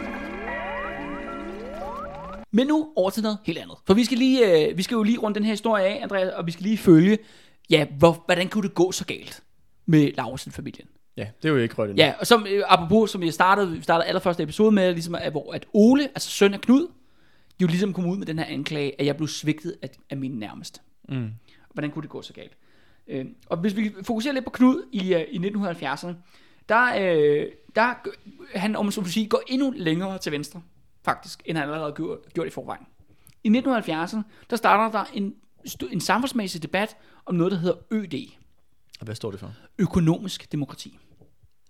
Men nu over til noget helt andet. For vi skal, lige, øh, vi skal jo lige rundt den her historie af, Andreas, og vi skal lige følge, ja, hvor, hvordan kunne det gå så galt med Laursen-familien? Ja, det er jo ikke rødt. Ja, og som, øh, apropos, som jeg startede, vi startede allerførste episode med, ligesom, at, hvor at Ole, altså søn af Knud, jo ligesom kom ud med den her anklage, at jeg blev svigtet af, af mine nærmeste. Mm. Hvordan kunne det gå så galt? Øh, og hvis vi fokuserer lidt på Knud i, øh, i 1970'erne, der, øh, der han, om man så sige, går endnu længere til venstre, faktisk, end han allerede gjort, gjort i forvejen. I 1970'erne, der starter der en, en samfundsmæssig debat om noget, der hedder ØD, Og hvad står det for? økonomisk demokrati.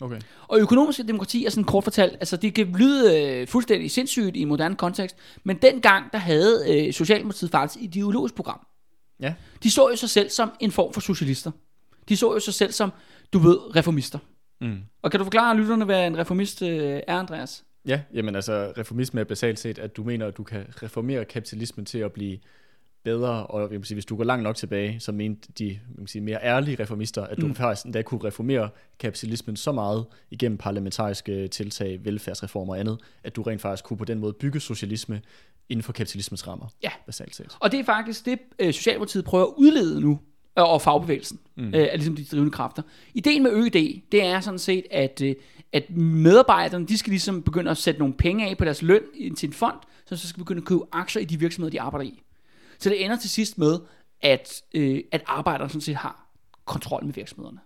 Okay. Og økonomisk demokrati er sådan kort fortalt, altså det kan lyde øh, fuldstændig sindssygt i moderne kontekst, men dengang der havde øh, Socialdemokratiet faktisk et ideologisk program. Ja. De så jo sig selv som en form for socialister. De så jo sig selv som, du ved, reformister. Mm. Og kan du forklare lytterne, hvad en reformist øh, er, Andreas? Ja, jamen altså, reformisme er basalt set, at du mener, at du kan reformere kapitalismen til at blive bedre, og jeg vil sige, hvis du går langt nok tilbage, så mente de jeg vil sige, mere ærlige reformister, at du mm. faktisk endda kunne reformere kapitalismen så meget igennem parlamentariske tiltag, velfærdsreformer og andet, at du rent faktisk kunne på den måde bygge socialisme inden for kapitalismens rammer, Ja. basalt set. Og det er faktisk det, øh, Socialdemokratiet prøver at udlede nu, øh, og fagbevægelsen, mm. øh, er ligesom de drivende kræfter. Ideen med ØD, det er sådan set, at, øh, at medarbejderne, de skal ligesom begynde at sætte nogle penge af på deres løn ind til en fond, så så skal begynde at købe aktier i de virksomheder, de arbejder i. Så det ender til sidst med, at, øh, at arbejderne sådan set har kontrol med virksomhederne.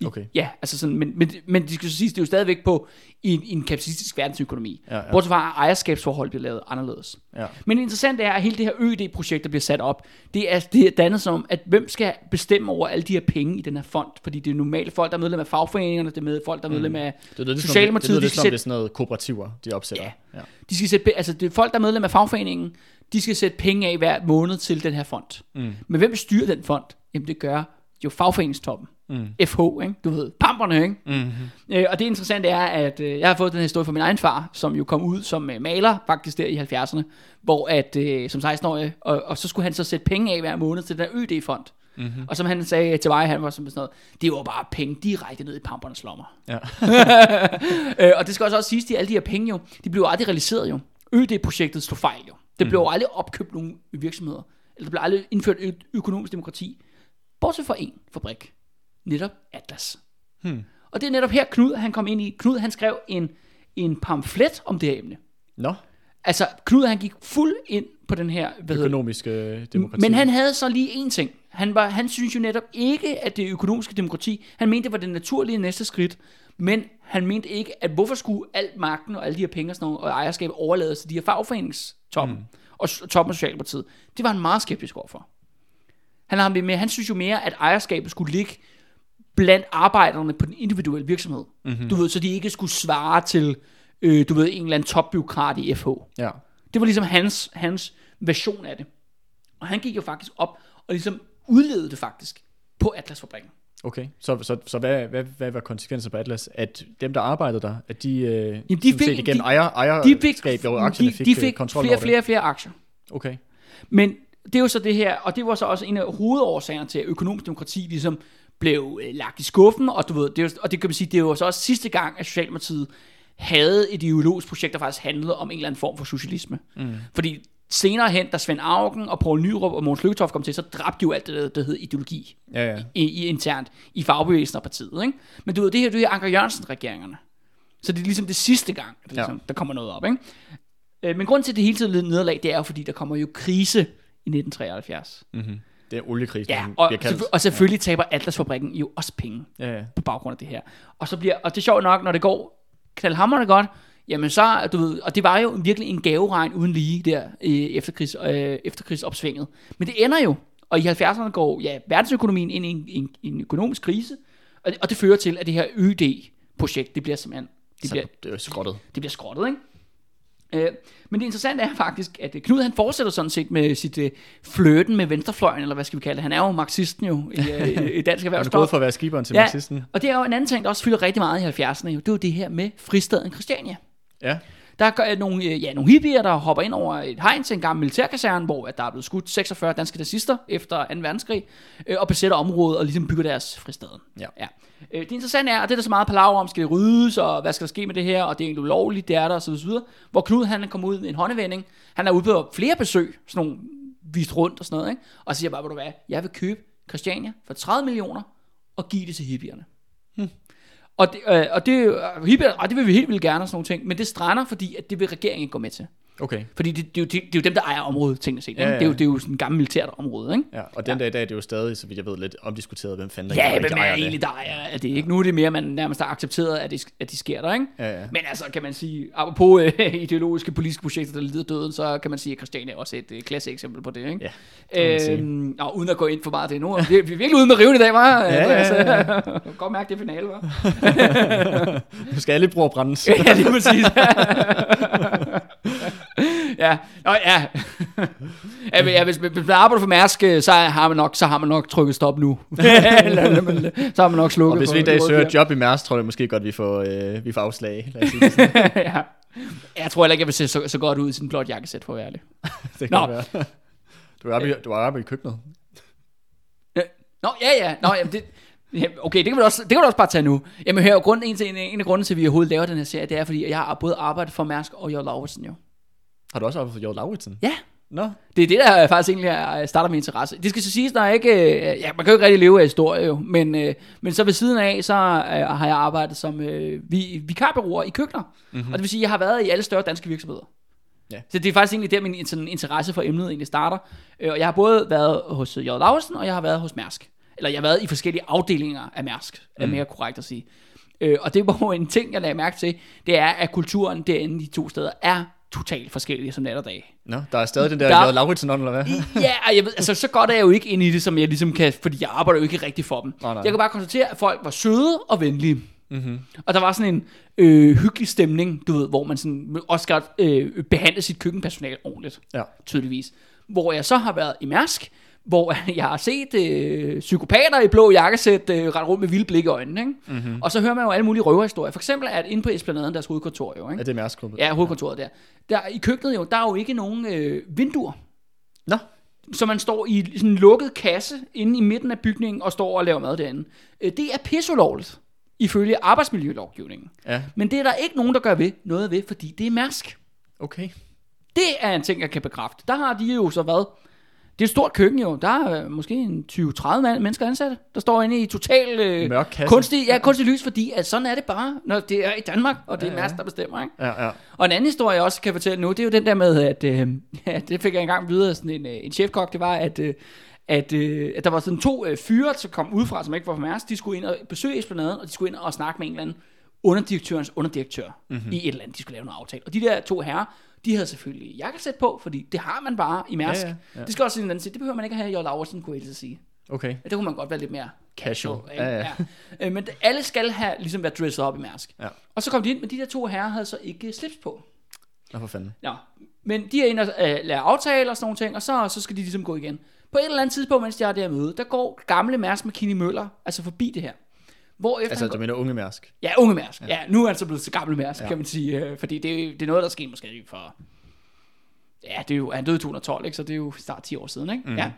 I, Okay. Ja, altså sådan, men, men, men det skal så siges, det er jo stadigvæk på i en, i en kapitalistisk verdensøkonomi. Ja, ja. Bortset fra, ejerskabsforhold bliver lavet anderledes. Ja. Men det interessante er, at hele det her ØD-projekt, der bliver sat op, det er, det er dannet som, at hvem skal bestemme over alle de her penge i den her fond? Fordi det er normalt folk, der er medlem af fagforeningerne, det er med folk, der er medlem af Det lyder lidt som, det Socialdemokratiet. lyder de lidt skal som, det er sætte, sådan noget kooperativer, de opsætter. Ja. ja. de skal sætte, altså det er folk, der er medlem af fagforeningen, de skal sætte penge af hver måned til den her fond. Mm. Men hvem styrer den fond? Jamen det gør jo fagforeningstoppen. Mm. FH, ikke? du ved, pamperne, ikke? Mm-hmm. Øh, og det interessante er, at øh, jeg har fået den her historie fra min egen far, som jo kom ud som øh, maler, faktisk der i 70'erne, hvor at, øh, som 16-årig, og, og så skulle han så sætte penge af hver måned til den der ØD-fond. Mm-hmm. Og som han sagde til mig, han var sådan noget, det var bare penge direkte ned i pampernes lommer. Ja. Øh, og det skal også, også siges, at alle de her penge jo, de blev aldrig realiseret jo. ØD-projektet stod fejl jo. Det blev jo aldrig opkøbt nogle virksomheder. Eller der blev aldrig indført ø- økonomisk demokrati. Bortset fra en fabrik. Netop Atlas. Hmm. Og det er netop her Knud, han kom ind i. Knud, han skrev en, en pamflet om det her emne. Nå, Altså, Knud, han gik fuld ind på den her, hvad hedder det? økonomisk øh, demokrati. Men han havde så lige en ting. Han, var, han synes jo netop ikke, at det økonomiske demokrati, han mente, det var det naturlige næste skridt, men han mente ikke, at hvorfor skulle alt magten og alle de her penge og, sådan noget, og ejerskab overlades til de her fagforeningstoppen mm. og toppen af Socialdemokratiet. Det var han meget skeptisk overfor. Han, har med, han synes jo mere, at ejerskabet skulle ligge blandt arbejderne på den individuelle virksomhed. Mm-hmm. Du ved, så de ikke skulle svare til, øh, du ved, en eller anden topbyråkrat i FH. Ja. Det var ligesom hans, hans version af det. Og han gik jo faktisk op og ligesom udledede det faktisk på Atlasfabrikken. Okay, så, så, så hvad, hvad, hvad var konsekvenser på Atlas? At dem, der arbejdede der, at de, øh, de de fik- fik, igennem de- ejer, De fik, ejerskab over aktierne de, fik, de øh, fik kontrol flere, over flere, flere aktier. Okay. Men det er jo så det her, og det var så også en af hovedårsagerne til, at økonomisk demokrati ligesom blev øh, lagt i skuffen, og, du ved, det er, jo- og det kan man sige, det var så også sidste gang, at Socialdemokratiet havde et ideologisk projekt, der faktisk handlede om en eller anden form for socialisme. Mm. Fordi senere hen, da Svend Augen og Poul Nyrup og Mogens Lykketoft kom til, så dræbte de jo alt det, der, hed ideologi Ja, ja. i, i internt i fagbevægelsen og partiet. Ikke? Men du ved, det her, det er Anker Jørgensen-regeringerne. Så det er ligesom det sidste gang, det Ja. ligesom, der kommer noget op. Ikke? Øh, Men grund til, at det hele tiden led nederlag, det er jo, fordi der kommer jo krise i 1973. Mm-hmm. Det er oliekrisen, Ja, og, selvfø- og selvfølgelig taber Atlasfabrikken jo også penge Ja, ja. på baggrund af det her. Og så bliver, og det er sjovt nok, når det går knaldhamrende godt, jamen så, du ved, og det var jo virkelig en gaveregn uden lige der øh, efterkrigs, øh, efterkrigsopsvinget. Men det ender jo, og i 70'erne går ja, verdensøkonomien ind i en, en, en økonomisk krise, og det, og det fører til, at det her ØD-projekt, det bliver simpelthen, det Så bliver, det er skrottet. det bliver skrottet, ikke? Øh, men det interessante er faktisk, at øh, Knud han fortsætter sådan set med sit øh, flirten med venstrefløjen, eller hvad skal vi kalde det. Han er jo marxisten jo i, øh, i, dansk Han er gået fra at være skiberen til marxisten. og det er jo en anden ting, der også fylder rigtig meget i 70'erne. Jo. Det er jo det her med fristaden Christiania. Ja. Der er øh, nogle, øh, ja, nogle hippier, der hopper ind over et hegn til en gammel militærkaserne, hvor at der er blevet skudt 46 danske nazister efter 2. verdenskrig, øh, og besætter området og ligesom bygger deres fristaden. Ja. ja. Øh, det interessante er, og det er der så meget palaver om, skal det ryddes, og hvad skal der ske med det her, og det er egentlig ulovligt, det er der, og så videre. Hvor Knud han kommer ud med en håndevending. Han har udbudt flere besøg, sådan nogle vist rundt og sådan noget, ikke? og siger bare, ved du hvad, jeg vil købe Christiania for 30 millioner, og give det til hippierne. Og det, øh, og det, øh, og det vil vi helt vildt gerne og sådan nogle ting, men det strander, fordi at det vil regeringen ikke gå med til. Okay. Fordi det, det, er, jo, det, det er jo dem, der ejer området, tingene set. Ja, ja. Det, er jo, det er jo sådan et gammelt militært område, ikke? Ja, og den dag i dag er det jo stadig, så vidt jeg ved, lidt omdiskuteret, hvem fanden der Ja, hvem er det. egentlig, der ejer at det ikke? Nu er det mere, man nærmest har accepteret, at, det, at de sker der, ikke? Ja, ja. Men altså, kan man sige, apropos øh, ideologiske politiske projekter, der lider døden, så kan man sige, at Christiania er også et øh, klasse eksempel på det, ikke? Ja, det. Øhm, og uden at gå ind for meget af det nu. Vi, vi er virkelig ude med riven i dag, var? Ja, ja, ja. Godt mærke det finale, var? Nu skal alle bruge brændes. ja, lige præcis. ja, Nå, ja. ja, men, ja hvis, hvis man arbejder for Mærsk, øh, så har man nok, så har man nok trykket stop nu. Eller, så har man nok slukket Og hvis vi en dag søger et job i Mærs, tror jeg måske godt, vi får, øh, vi får afslag. Lad os sige det ja. Jeg tror heller ikke, jeg vil se så, så godt ud i sin blåt jakkesæt, for at være ærlig. Det Nå. kan være. Du er oppe i, du er oppe i køkkenet. Nå, ja, ja. Nå, jamen, det, okay, det kan, vi også, det kan vi også bare tage nu. Jamen hør, grund, en, en, en af grunden til, at vi overhovedet laver den her serie, det er, fordi jeg har både arbejdet for Mærsk og Jørgen Lauritsen jo. Har du også arbejdet for Jørgen Lauritsen? Ja, Nå, Det er det, der faktisk egentlig er, starter med interesse. Det skal så siges, der er ikke... øh, Ja, man kan jo ikke rigtig leve af historie jo, men, øh, men så ved siden af, så øh, har jeg arbejdet som øh, vi, vikarbureauer i køkkener. Mm-hmm. Og det vil sige, at jeg har været i alle større danske virksomheder. Ja. Så det er faktisk egentlig der, min sådan, interesse for emnet egentlig starter. Øh, Og jeg har både været hos J. Lausen, og jeg har været hos Mærsk. Eller jeg har været i forskellige afdelinger af Mærsk, er mere korrekt at sige. Øh, Og det var jo en ting, jeg lagde mærke til, det er, at kulturen derinde, de to steder, er totalt forskellige som nat og dag. Nå, der er stadig den der, Der-. Lauritsen eller hvad? Ja, jeg ved, altså så godt er jeg jo ikke inde i det, som jeg ligesom kan, fordi jeg arbejder jo ikke rigtig for dem. Nej. Jeg kan bare konstatere, at folk var søde og venlige. Mm-hmm. Og der var sådan en øh, hyggelig stemning, du ved, hvor man sådan også skal øh, behandle sit køkkenpersonale ordentligt, Ja. tydeligvis. Hvor jeg så har været i Mærsk, hvor jeg har set øh, psykopater i blå jakkesæt øh, rette rundt med vilde blik i øjnene. Ikke? Mm-hmm. Og så hører man jo alle mulige røverhistorier. For eksempel at inde på Esplanaden, deres hovedkontor jo, ikke? Er det Mærsk Gruppe? Ja, hovedkontoret der. der. I køkkenet jo, der er jo ikke nogen øh, vinduer. Nå, Så man står i sådan en lukket kasse inde i midten af bygningen og står og laver mad derinde. Øh, Det er pisseulovligt, ifølge arbejdsmiljølovgivningen. ja, Men det er der ikke nogen, der gør ved noget ved, fordi det er mærsk. okay. Det er en ting, jeg kan bekræfte. Der har de jo så været... Det er et stort køkken jo. Der er øh, måske en 20-30 man- mennesker ansatte, der står inde i total øh, Mørk kasse. kunstig, ja, kunstig lys, fordi at sådan er det bare, når det er i Danmark, og det er Ja, ja. Mærsk, der bestemmer. Ikke? Ja, ja. Og en anden historie, jeg også kan fortælle nu, det er jo den der med, at øh, ja, det fik jeg engang videre sådan en, øh, en chefkok, det var, at, øh, at, øh, at der var sådan to øh, fyre, som kom udefra, som ikke var fra Mærsk, de skulle ind og besøge Esplanaden, og de skulle ind og snakke med en eller anden underdirektørens underdirektør mm-hmm. i et eller andet, de skulle lave noget aftale. Og de der to herrer, de havde selvfølgelig jakkesæt på, fordi det har man bare i Mærsk. Ja, ja, ja. Det skal også en anden sige, det behøver man ikke at have i J. Laversen, kunne jeg sige. Okay. Ja, det kunne man godt være lidt mere Casual. ikke? Ja, ja. Øh, Men alle skal have ligesom været dresset op i Mærsk. Ja. Og så kom de ind, men de der to herrer havde så ikke slips på. Nå, for fanden. Ja, men de er inde og øh, laver aftaler og sådan nogle ting, og så, så skal de ligesom gå igen. På et eller andet tidspunkt, mens de er der møde, der går gamle Mærsk med Kini Møller, altså forbi det her. Hvor efter Altså, du går, mener unge Mærsk? ja, unge Mærsk. Ja. ja. nu er han så blevet til gamle Mærsk, Ja. kan man sige. Øh, fordi det, er- det er noget, der skete måske for... Ja, det er jo, han døde i 2012, ikke? så det er jo snart 10 år siden. Ikke? Mm. Ja.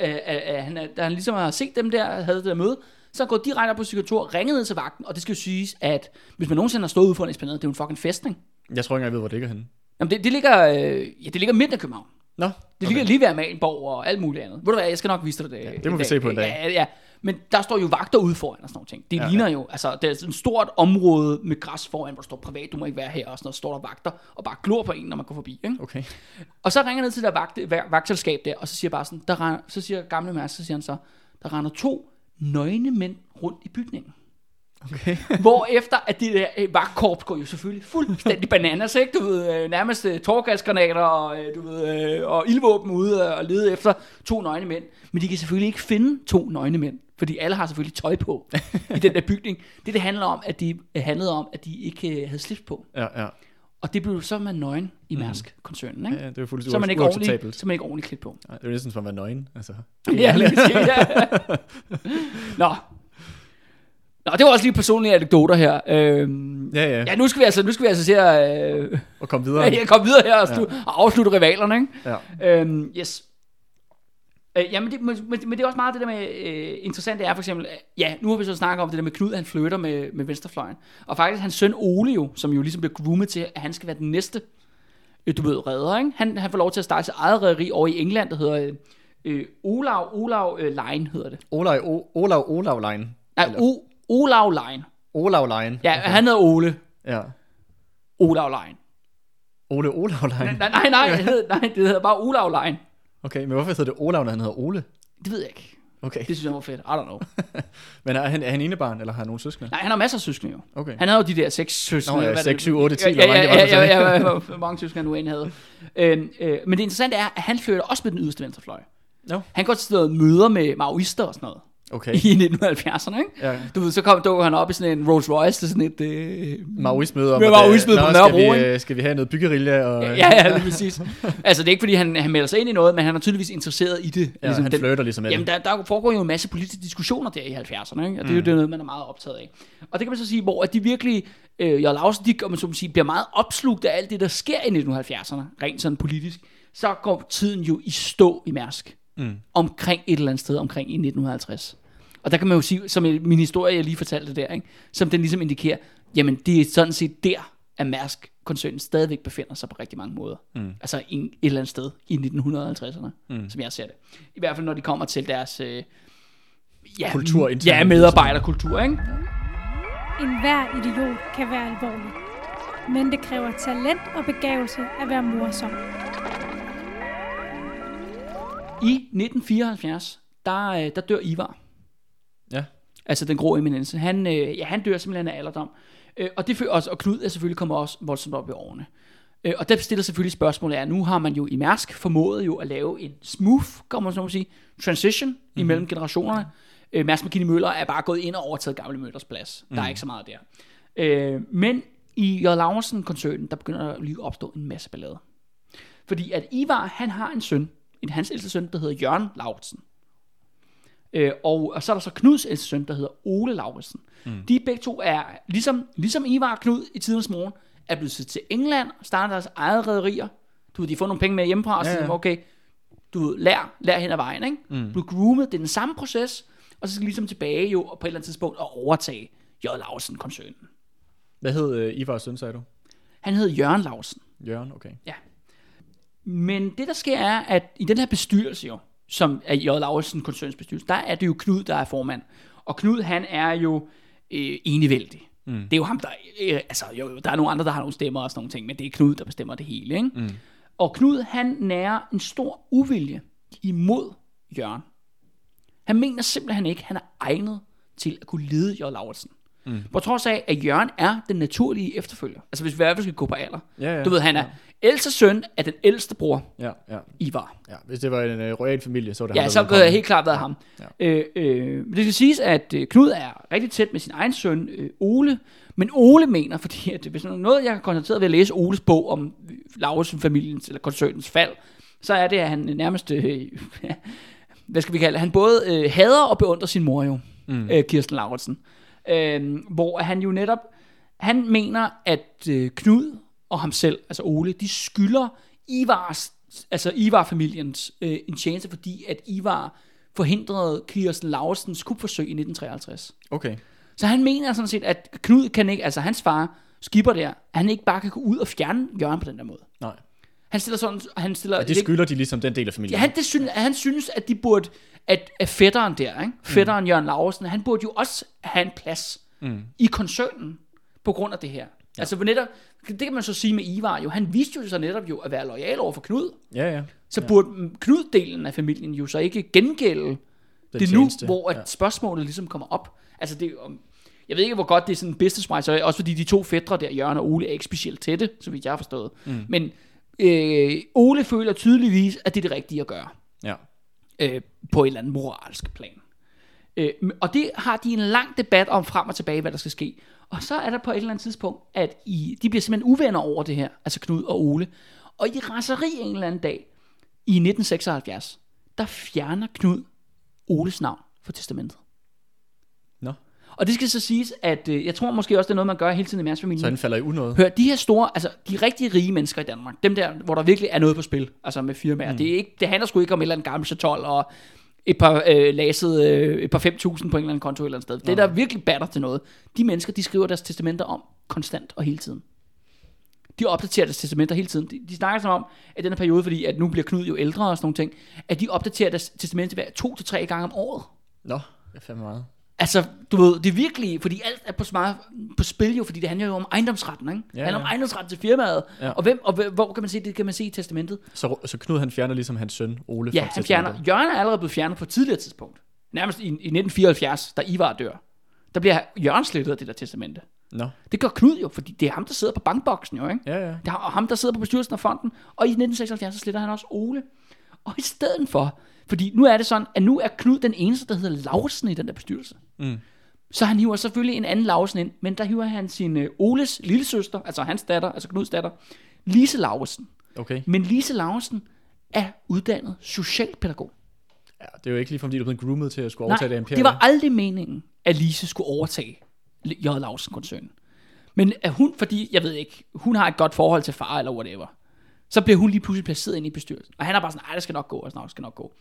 Øh, øh, øh, han, da han ligesom har set dem der, havde det der møde, så gået direkte op på sit kontor, ringet ned til vagten, og det skal jo siges, at hvis man nogensinde har stået ude for en esplanade, det er jo en fucking festning. Jeg tror ikke jeg ved, hvor det ligger henne. Jamen, det, det ligger, øh, ja, det ligger midt af København. Nå, Det okay. ligger lige ved Amalienborg og alt muligt andet. Ved du hvad, jeg skal nok vise dig det. Ja, det må vi se på en dag. Ja, ja, men der står jo vagter ude foran og sådan nogle ting. Det Ja, ja, ligner jo, altså det er sådan et stort område med græs foran, hvor der står privat, du må ikke være her, og sådan noget, står der vagter og bare glor på en, når man går forbi. Ikke? okay. Og så ringer jeg ned til der vagt, vag- vagtselskab der, og så siger bare sådan, der render, så siger gamle Mads, så siger han så, der render to nøgne mænd rundt i bygningen. Okay. Hvor efter at det der øh, vagtkorps går jo selvfølgelig fuldstændig bananas, ikke? Du ved, øh, nærmest øh, tårgasgranater og, du ved, og ildvåben ude og lede efter to nøgne mænd. Men de kan selvfølgelig ikke finde to nøgne mænd, fordi alle har selvfølgelig tøj på i den der bygning. Det det handler om, at de øh, handlede om, at de ikke øh, havde slips på. Ja, ja. Og det blev så man nøgen i Mærsk-koncernen, ikke? ja det er jo fuldstændig Så man ikke ordentligt, så man ikke ordentligt klædt på. Nej, det er næsten som at være nøgen. Altså. Ja, lige ja. Nå. Nå, det var også lige personlige anekdoter her. Øhm, Ja, ja. ja, nu skal vi altså, nu skal vi altså se at øh, Og kom videre. jeg komme videre her og, slu- og afslutte rivalerne, ikke? Ja. Øhm, yes. Øh, jamen, det, men, men men det er også meget det der med, øh, interessant det er for eksempel, ja, nu har vi så snakket om det der med Knud, han flytter med, med venstrefløjen. Og faktisk hans søn Ole jo, som jo ligesom bliver groomet til, at han skal være den næste, øh, du ved, redder, ikke? Han, han får lov til at starte sit eget rederi over i England, der hedder øh, Olav, Olav øh, Line hedder det. Olav, o, Olav, Olav Line. Nej, o, Olav Line. Olav Line. Ja, han hedder Ole. Ja. Olav Line. Ole Olav Line. Nej, nej, nej, det hedder, nej, det hedder bare Olav Line. Okay, men hvorfor hedder det Olav, når han hedder Ole? Det ved jeg ikke. Okay. Det synes jeg var fedt. I don't know. Men er han, er han enebarn, eller har han nogen søskende? Nej, han har masser af søskende jo. Okay. Han havde jo de der seks søskende. Nå, ja, hvad er seks, det? syv, otte, ti, Ja, ja, mange ja, ja, ja, hvor mange søskende han nu end havde. Øhm, øh, men det interessante er, at han flytter også med den yderste venstrefløj. Nå. Han går til noget møder med maoister og sådan noget. Okay. I 1970'erne, ikke? Ja. Du ved, så kom, dukker han op i sådan en Rolls Royce til sådan et... Øh, Maoismøde om, Maoismøde øh, på Nørrebro, skal vi, øh, skal vi have noget byggerilla? Og, ja, ja, lige præcis. altså, det er ikke, fordi han, han melder sig ind i noget, men han er tydeligvis interesseret i det. ja han den- flirter ligesom med Jamen, der, der foregår jo en masse politiske diskussioner der i 70'erne, ikke? og det er jo det, noget, man er meget optaget af. Og det kan man så sige, hvor at de virkelig, øh, Jarl Lausen, de om man så må sige, bliver meget opslugt af alt det, der sker i 1970'erne, rent sådan politisk, så går tiden jo i stå i Mærsk, Mm. omkring et eller andet sted, omkring i 1950. Og der kan man jo sige, som min historie, jeg lige fortalte der, ikke? som den ligesom indikerer, jamen det er sådan set der, at Mærsk-koncernen stadigvæk befinder sig på rigtig mange måder. Mm. Altså i en, et eller andet sted i 1950'erne, mm. som jeg ser det. I hvert fald når de kommer til deres øh, ja, Kultur, ja, medarbejderkultur, ikke? En hver idiot kan være alvorlig. Men det kræver talent og begavelse at være morsom. I 1974, der, øh, der dør Ivar. Altså den grå eminence. Han, øh, ja, han dør simpelthen af alderdom. Øh, og, det, også, og Knud er selvfølgelig kommet også voldsomt op i årene. Øh, og der stiller selvfølgelig spørgsmålet er, nu har man jo i Mærsk formået jo at lave en smooth, kan man så må sige, transition mm-hmm. imellem generationerne. Øh, Mærsk McKinney Møller er bare gået ind og overtaget gamle Møllers plads. Der er ikke så meget der. Øh, men i J. Laursen-koncernen, der begynder der lige at opstå en masse ballade. Fordi at Ivar, han har en søn, en hans ældste søn, der hedder Jørgen Lauritsen. Øh, og, og så er der så Knuds ældste søn, der hedder Ole Lauritsen. Mm. De begge to er, ligesom, ligesom Ivar og Knud i tidens morgen, er blevet sendt til England, starter deres eget rædderier. Du de får nogle penge med hjemmefra, og så Ja, ja. okay, du ved, lær, lær hen ad vejen, ikke? Mm. Bliver groomet, det er den samme proces, og så skal ligesom tilbage jo, og på et eller andet tidspunkt at overtage J. Lauritsen-koncernen. Hvad hed øh, Ivars søn, sagde du? Han hed Jørgen Lauritsen. Jørgen, okay. Ja. Men det der sker er, at i den her bestyrelse jo, som er J. Lauritsen koncerns bestyrelse, der er det jo Knud, der er formand. Og Knud, han er jo øh, enevældig. Mm. Det er jo ham, der... Øh, altså, jo, der er nogle andre, der har nogle stemmer og sådan nogle ting, men det er Knud, der bestemmer det hele, ikke? Mm. Og Knud, han nærer en stor uvilje imod Jørgen. Han mener simpelthen ikke, at han er egnet til at kunne lede J. Lauritsen. Mm. På trods af, at Jørgen er den naturlige efterfølger. Altså hvis vi i hvert fald skal gå på alder. Ja, ja. Du ved, han er ældste søn af den ældste bror, Ja, ja. Ivar. ja. Hvis det var en øh, royal familie, så var det Ja, ham, så ville det helt klart været ham. Ja. Øh, øh, men det skal siges, at øh, Knud er rigtig tæt med sin egen søn, øh, Ole. Men Ole mener, fordi at hvis der er noget, jeg har konstateret ved at læse Oles bog om øh, Lauritsen-familiens eller koncernens fald, så er det, at han nærmest, øh, hvad skal vi kalde han både øh, hader og beundrer sin mor jo, mm. øh, Kirsten Lauritsen. Øh, hvor han jo netop, han mener, at øh, Knud og ham selv, altså Ole, de skylder Ivars, altså Ivar-familiens øh, en tjeneste, fordi at Ivar forhindrede Kirsten Lauritsens kupforsøg i 1953. Okay. Så han mener sådan set, at Knud kan ikke, altså hans far, skipper der, han ikke bare kan gå ud og fjerne Jørgen på den der måde. Nej. Han stiller sådan, han stiller... Og det skylder de ligesom den del af familien. Ja, han, det synes, han synes, at de burde, at, at fætteren der, ikke? fætteren mm. Jørgen Laursen, han burde jo også have en plads mm. i koncernen på grund af det her. Ja. Altså netop, det kan man så sige med Ivar jo, han viste jo sig netop jo at være lojal over for Knud. Ja, ja. Så ja. burde mm, Knud-delen af familien jo så ikke gengælde Den det nu, tjeneste. hvor at Ja. spørgsmålet ligesom kommer op. Altså det, jeg ved ikke, hvor godt det er sådan business wise, også fordi de to fædre der, Jørgen og Ole, er ikke specielt tætte, så vidt jeg har forstået. Mm. Men øh, Ole føler tydeligvis, at det er det rigtige at gøre Ja øh, på et eller andet moralsk plan. Øh, og det har de en lang debat om frem og tilbage, hvad der skal ske. Og så er der på et eller andet tidspunkt, at I, de bliver simpelthen uvenner over det her, altså Knud og Ole. Og i raseri en eller anden dag, i 1976, der fjerner Knud Oles navn fra testamentet. Og det skal så siges, at øh, jeg tror måske også, det er noget, man gør hele tiden i Mærs-familien. Så han falder i unåde. Hør, de her store, altså de rigtig rige mennesker i Danmark, dem der, hvor der virkelig er noget på spil, altså med firmaer, mm. det, er ikke, det handler sgu ikke om et eller andet gammelt chatol og et par øh, laset, øh, et par 5.000 på en eller anden konto et eller andet sted. Det, der virkelig batter til noget, de mennesker, de skriver deres testamenter om konstant og hele tiden. De opdaterer deres testamenter hele tiden. De, de snakker som om, at den her periode, fordi at nu bliver Knud jo ældre og sådan nogle ting, at de opdaterer deres testamenter hver to til tre gange om året. Nå, det er fandme meget. Altså, du ved, det er virkelig, fordi alt er på, smart, på spil jo, fordi det handler jo om ejendomsretten, ikke? Ja, det handler om ja. ejendomsretten til firmaet. Ja. Og, hvem, og hvor kan man se det? kan man se i testamentet. Så, så Knud han fjerner ligesom hans søn, Ole, Ja, han fjerner. Jørgen er allerede blevet fjernet på et tidligere tidspunkt. Nærmest i, i 1974, da Ivar dør. Der bliver Jørgen slettet af det der testamente. Nå, Det gør Knud jo, fordi det er ham, der sidder på bankboksen jo, ikke? ja, ja. Det er ham, der sidder på bestyrelsen af fonden. Og i 1976, så sletter han også Ole. Og i stedet for, fordi nu er det sådan, at nu er Knud den eneste, der hedder Lauritsen i den der bestyrelse. Mm. Så han hiver selvfølgelig en anden Lauritsen ind, men der hiver han sin uh, Oles lille søster, altså hans datter, altså Knuds datter, Lise Lauritsen. Okay. Men Lise Lauritsen er uddannet socialpædagog. Ja, det er jo ikke lige fordi du er blevet groomet til at skulle overtage Nej, det imperium. det var aldrig meningen, at Lise skulle overtage J. Lauritsen-koncernen. Men at hun, fordi, jeg ved ikke, hun har et godt forhold til far eller whatever, så bliver hun lige pludselig placeret ind i bestyrelsen. Og han er bare sådan, nej, det skal nok gå, og snart skal nok gå.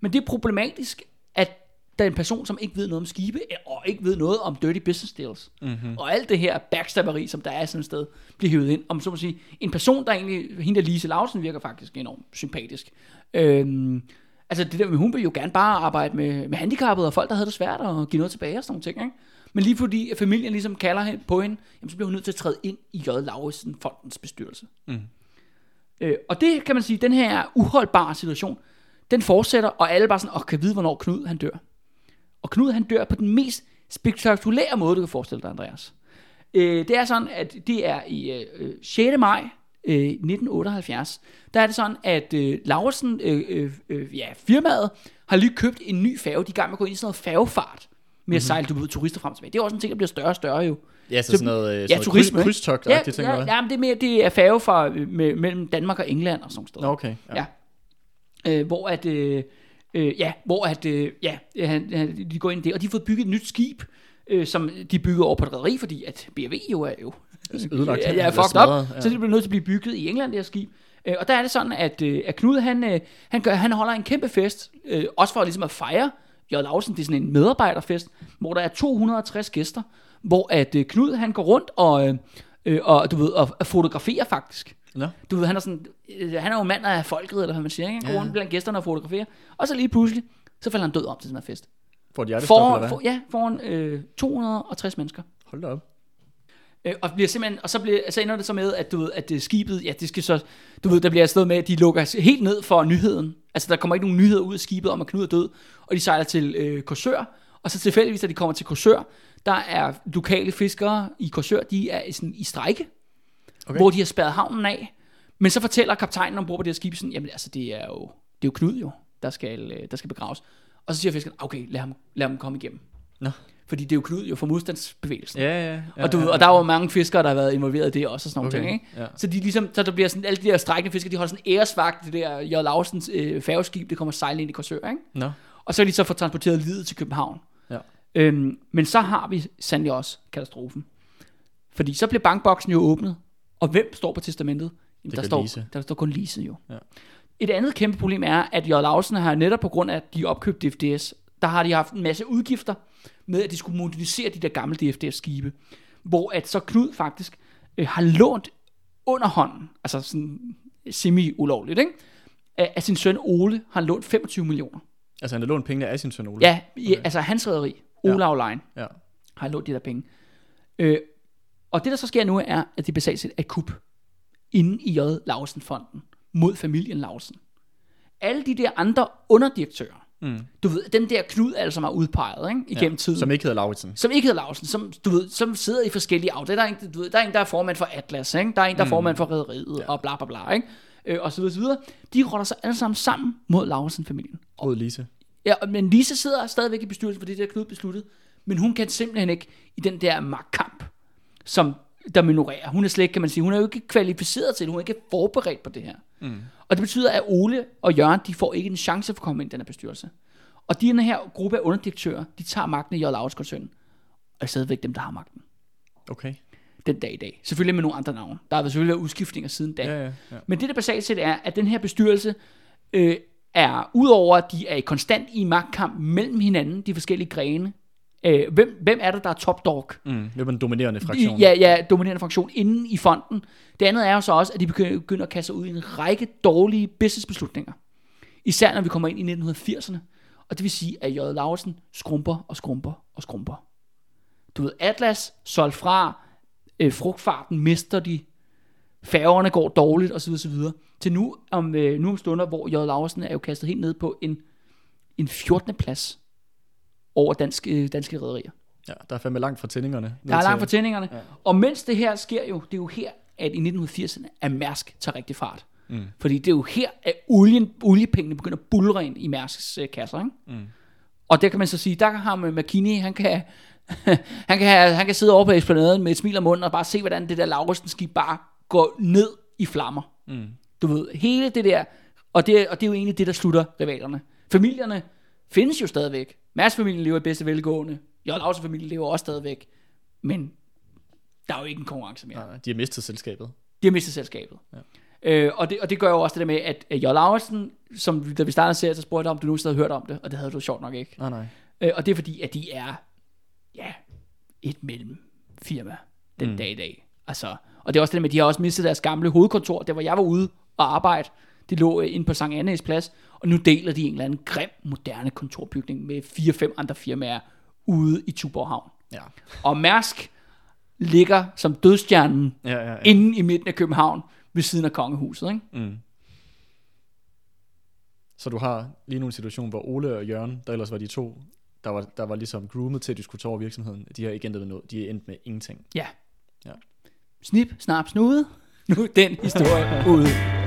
Men det er problematisk, at der er en person, som ikke ved noget om skibe, og ikke ved noget om dirty business deals. Mm-hmm. Og alt det her backstabberi, som der er sådan et sted, bliver hævet ind. Om så må sige, en person, der egentlig, hende der Lise Lausen, virker faktisk enormt sympatisk. Øhm, altså det der med, hun vil jo gerne bare arbejde med, med handicappede og folk, der havde det svært, og give noget tilbage og sådan nogle ting, ikke? Men lige fordi familien ligesom kalder på hende, jamen, så bliver hun nødt til at træde ind i J. Lauritsen Fondens bestyrelse. Mm. Øh, og det kan man sige, den her uholdbare situation, den fortsætter, og alle bare sådan, og kan vide, hvornår Knud han dør. Og Knud han dør på den mest spektakulære måde, du kan forestille dig, Andreas. Øh, det er sådan, at det er i øh, 6. maj øh, 1978, der er det sådan, at øh, Laursen, øh, øh, øh, ja, firmaet, har lige købt en ny færge. De er i gang med at gå ind i sådan noget færgefart med at sejle du ved, turister frem og tilbage. Det er også en ting, der bliver større og større jo. Ja, så, sådan noget, øh, ja, sådan noget turisme, ikke? krydstogt Ja, det tænker ja, jeg. ja, men det er mere, det er færge fra, øh, med, mellem Danmark og England og sådan. Nå, okay. Ja. Ja. Øh, hvor at, øh, øh, ja, hvor at, øh, ja, han, han, de går ind i det, og de har fået bygget et nyt skib, øh, som de bygger over på et rederi, fordi at BRV jo er jo ødelagt. ja, ja, fucked up, ja. så det bliver nødt til at blive bygget i England, det her skib. Øh, og der er det sådan, at, øh, at Knud, han, øh, han, gør, han holder en kæmpe fest, øh, også for ligesom at fejre J. Lausen, det er sådan en medarbejderfest, hvor der er 260 gæster, hvor at øh, Knud, han går rundt og, øh, øh, og, du ved, og, og fotograferer faktisk. Nå. Du ved, han er sådan, øh, han er jo mand af folket, eller hvad man siger, ikke? Han går Ja. rundt blandt gæsterne og fotograferer. Og så lige pludselig, så falder han død om til den her fest. Får de hjertestop, For, eller hvad? for, ja, foran øh, 260 mennesker. Hold da op. Øh, og, bliver simpelthen, og så, bliver, så ender det så med, at, du ved, at det skibet, ja, det skal så, du ved, der bliver et sted med, at de lukker helt ned for nyheden. Altså, der kommer ikke nogen nyheder ud af skibet om, at Knud er død, og de sejler til øh, Korsør, og så tilfældigvis, da de kommer til Korsør, der er lokale fiskere i Korsør, de er sådan i strejke, okay. hvor de har spærret havnen af. Men så fortæller kaptajnen ombord på det her skib sådan, jamen altså, det er jo, det er jo Knud jo, der skal, øh, der skal begraves. Og så siger fiskeren, okay, lad ham, lad ham komme igennem. Nå. Fordi det er jo Knud jo for modstandsbevægelsen. Ja, ja. ja Og, du, ja, ved, og der er jo mange fiskere, der har været involveret i det også, og sådan nogle Okay, ting, ikke? ja. Så, de ligesom, så der bliver sådan, alle de der strækkende fiskere, de holder sådan æresvagt, det der J. Lausens øh, færgeskib, det kommer sejlende ind i Korsør, ikke? Nå. Og så er de så fået transporteret livet til København. Øhm, men så har vi sandelig også katastrofen. Fordi så bliver bankboksen jo åbnet, og hvem står på testamentet? Jamen, der, står, Lise. der står kun Lise jo. Ja. Et andet kæmpe problem er, at J. Lausen har netop på grund af, at de opkøbte DFDS, der har de haft en masse udgifter med, at de skulle modernisere de der gamle DFDS-skibe. Hvor at så Knud faktisk øh, har lånt under hånden, altså sådan semi-ulovligt, ikke? Af, af sin søn Ole har han lånt 25 millioner. Altså, han har lånt pengene af sin søn Ole. Ja, okay. altså hans rederi, Olav Line, Ja. har lånt de der penge. Øh, og det der så sker nu er, at det bliver sagt et kup inde i J. Lausen-fonden mod familien Lausen. Alle de der andre underdirektører, mm. du ved, dem der Knud alle som er udpeget ikke, igennem tiden, Som ikke hedder Lauritsen. som ikke hedder Lausen, som, du ved, som sidder i forskellige afdelinger. Der er en, du ved, der er en, der er formand for Atlas, ikke? der er en, der er formand for Rederiet, ja. og bla bla bla, ikke? Øh, og så videre, så videre. De rotter sig alle sammen sammen mod Lausen-familien. Mod Lise. Ja, men Lise sidder stadigvæk i bestyrelsen, for det der Knud besluttet, men hun kan simpelthen ikke i den der magtkamp, som der minorerer. Hun er slet ikke, kan man sige, hun er jo ikke kvalificeret til det, hun er ikke forberedt på det her. Mm. Og det betyder, at Ole og Jørgen, de får ikke en chance for at komme ind i den her bestyrelse. Og de den her gruppe af underdirektører, de tager magten i J. Og er stadigvæk dem, der har magten Okay. den dag i dag. Selvfølgelig med nogle andre navne. Der har selvfølgelig været udskiftninger siden da. Ja, ja, ja. Men det, der basalt set er, at den her bestyrelse øh, er, udover at de er i konstant i magtkamp mellem hinanden, de forskellige grene, øh, hvem, hvem er det, der er top dog? Mm, det var den dominerende fraktion. Ja, ja, dominerende fraktion inden i fonden. Det andet er jo så også, at de begynder, begynder at kaste sig ud i en række dårlige businessbeslutninger. Især når vi kommer ind i 1980'erne. Og det vil sige, at J. Lauritsen skrumper og skrumper og skrumper. Du ved, Atlas solgt fra, øh, frugtfarten mister de, færgerne går dårligt osv. osv. Til nu om, øh, nu om stunder, hvor J. Lauritsen er jo kastet helt ned på en, en 14. plads over danske, øh, danske rædderier. Ja, der er fandme langt fra tændingerne. Der er langt fra tændingerne. Ja. Og mens det her sker jo, det er jo her, at i 1980'erne, at Mærsk tager rigtig fart. Mm. Fordi det er jo her, at olien, oliepengene begynder at bulre ind i Mærsks øh, kasser. Ikke? Mm. Og der kan man så sige, der har man McKinney, han kan, han kan, han kan sidde over på esplanaden med et smil om munden og bare se, hvordan det der Lauritsen skib bare går ned i flammer. Mm. Du ved, hele det der, og det, og det er jo egentlig det, der slutter rivalerne. Familierne findes jo stadigvæk. Mærs-familien lever i bedste velgående. J. Lausen-familien lever også stadigvæk. Men der er jo ikke en konkurrence mere. Nej, de har mistet selskabet. De har mistet selskabet. Ja. Øh, og, det, og det gør jo også det der med, at, J. Lauritsen, som da vi startede serien, så spurgte jeg, om du nogensinde havde hørt om det, og det havde du sjovt nok ikke. Nej, nej. Øh, og det er fordi, at de er ja, et mellemfirma den mm. dag i dag. Altså, og det er også det med, at de har også mistet deres gamle hovedkontor, der hvor jeg var ude og arbejde. Det lå øh, inde på Sankt Annes plads, og nu deler de en eller anden grim, moderne kontorbygning med fire-fem andre firmaer ude i Tuborg Havn. Ja. Og Mærsk ligger som dødstjernen Ja, ja, ja. inde i midten af København ved siden af kongehuset. Ikke? Mm. Så du har lige nu en situation, hvor Ole og Jørgen, der ellers var de to, der var, der var ligesom groomet til, at de skulle tage over virksomheden, de har ikke endt med noget. De er endt med ingenting. Ja. Snip, snap, snude. Nu er den historie ude.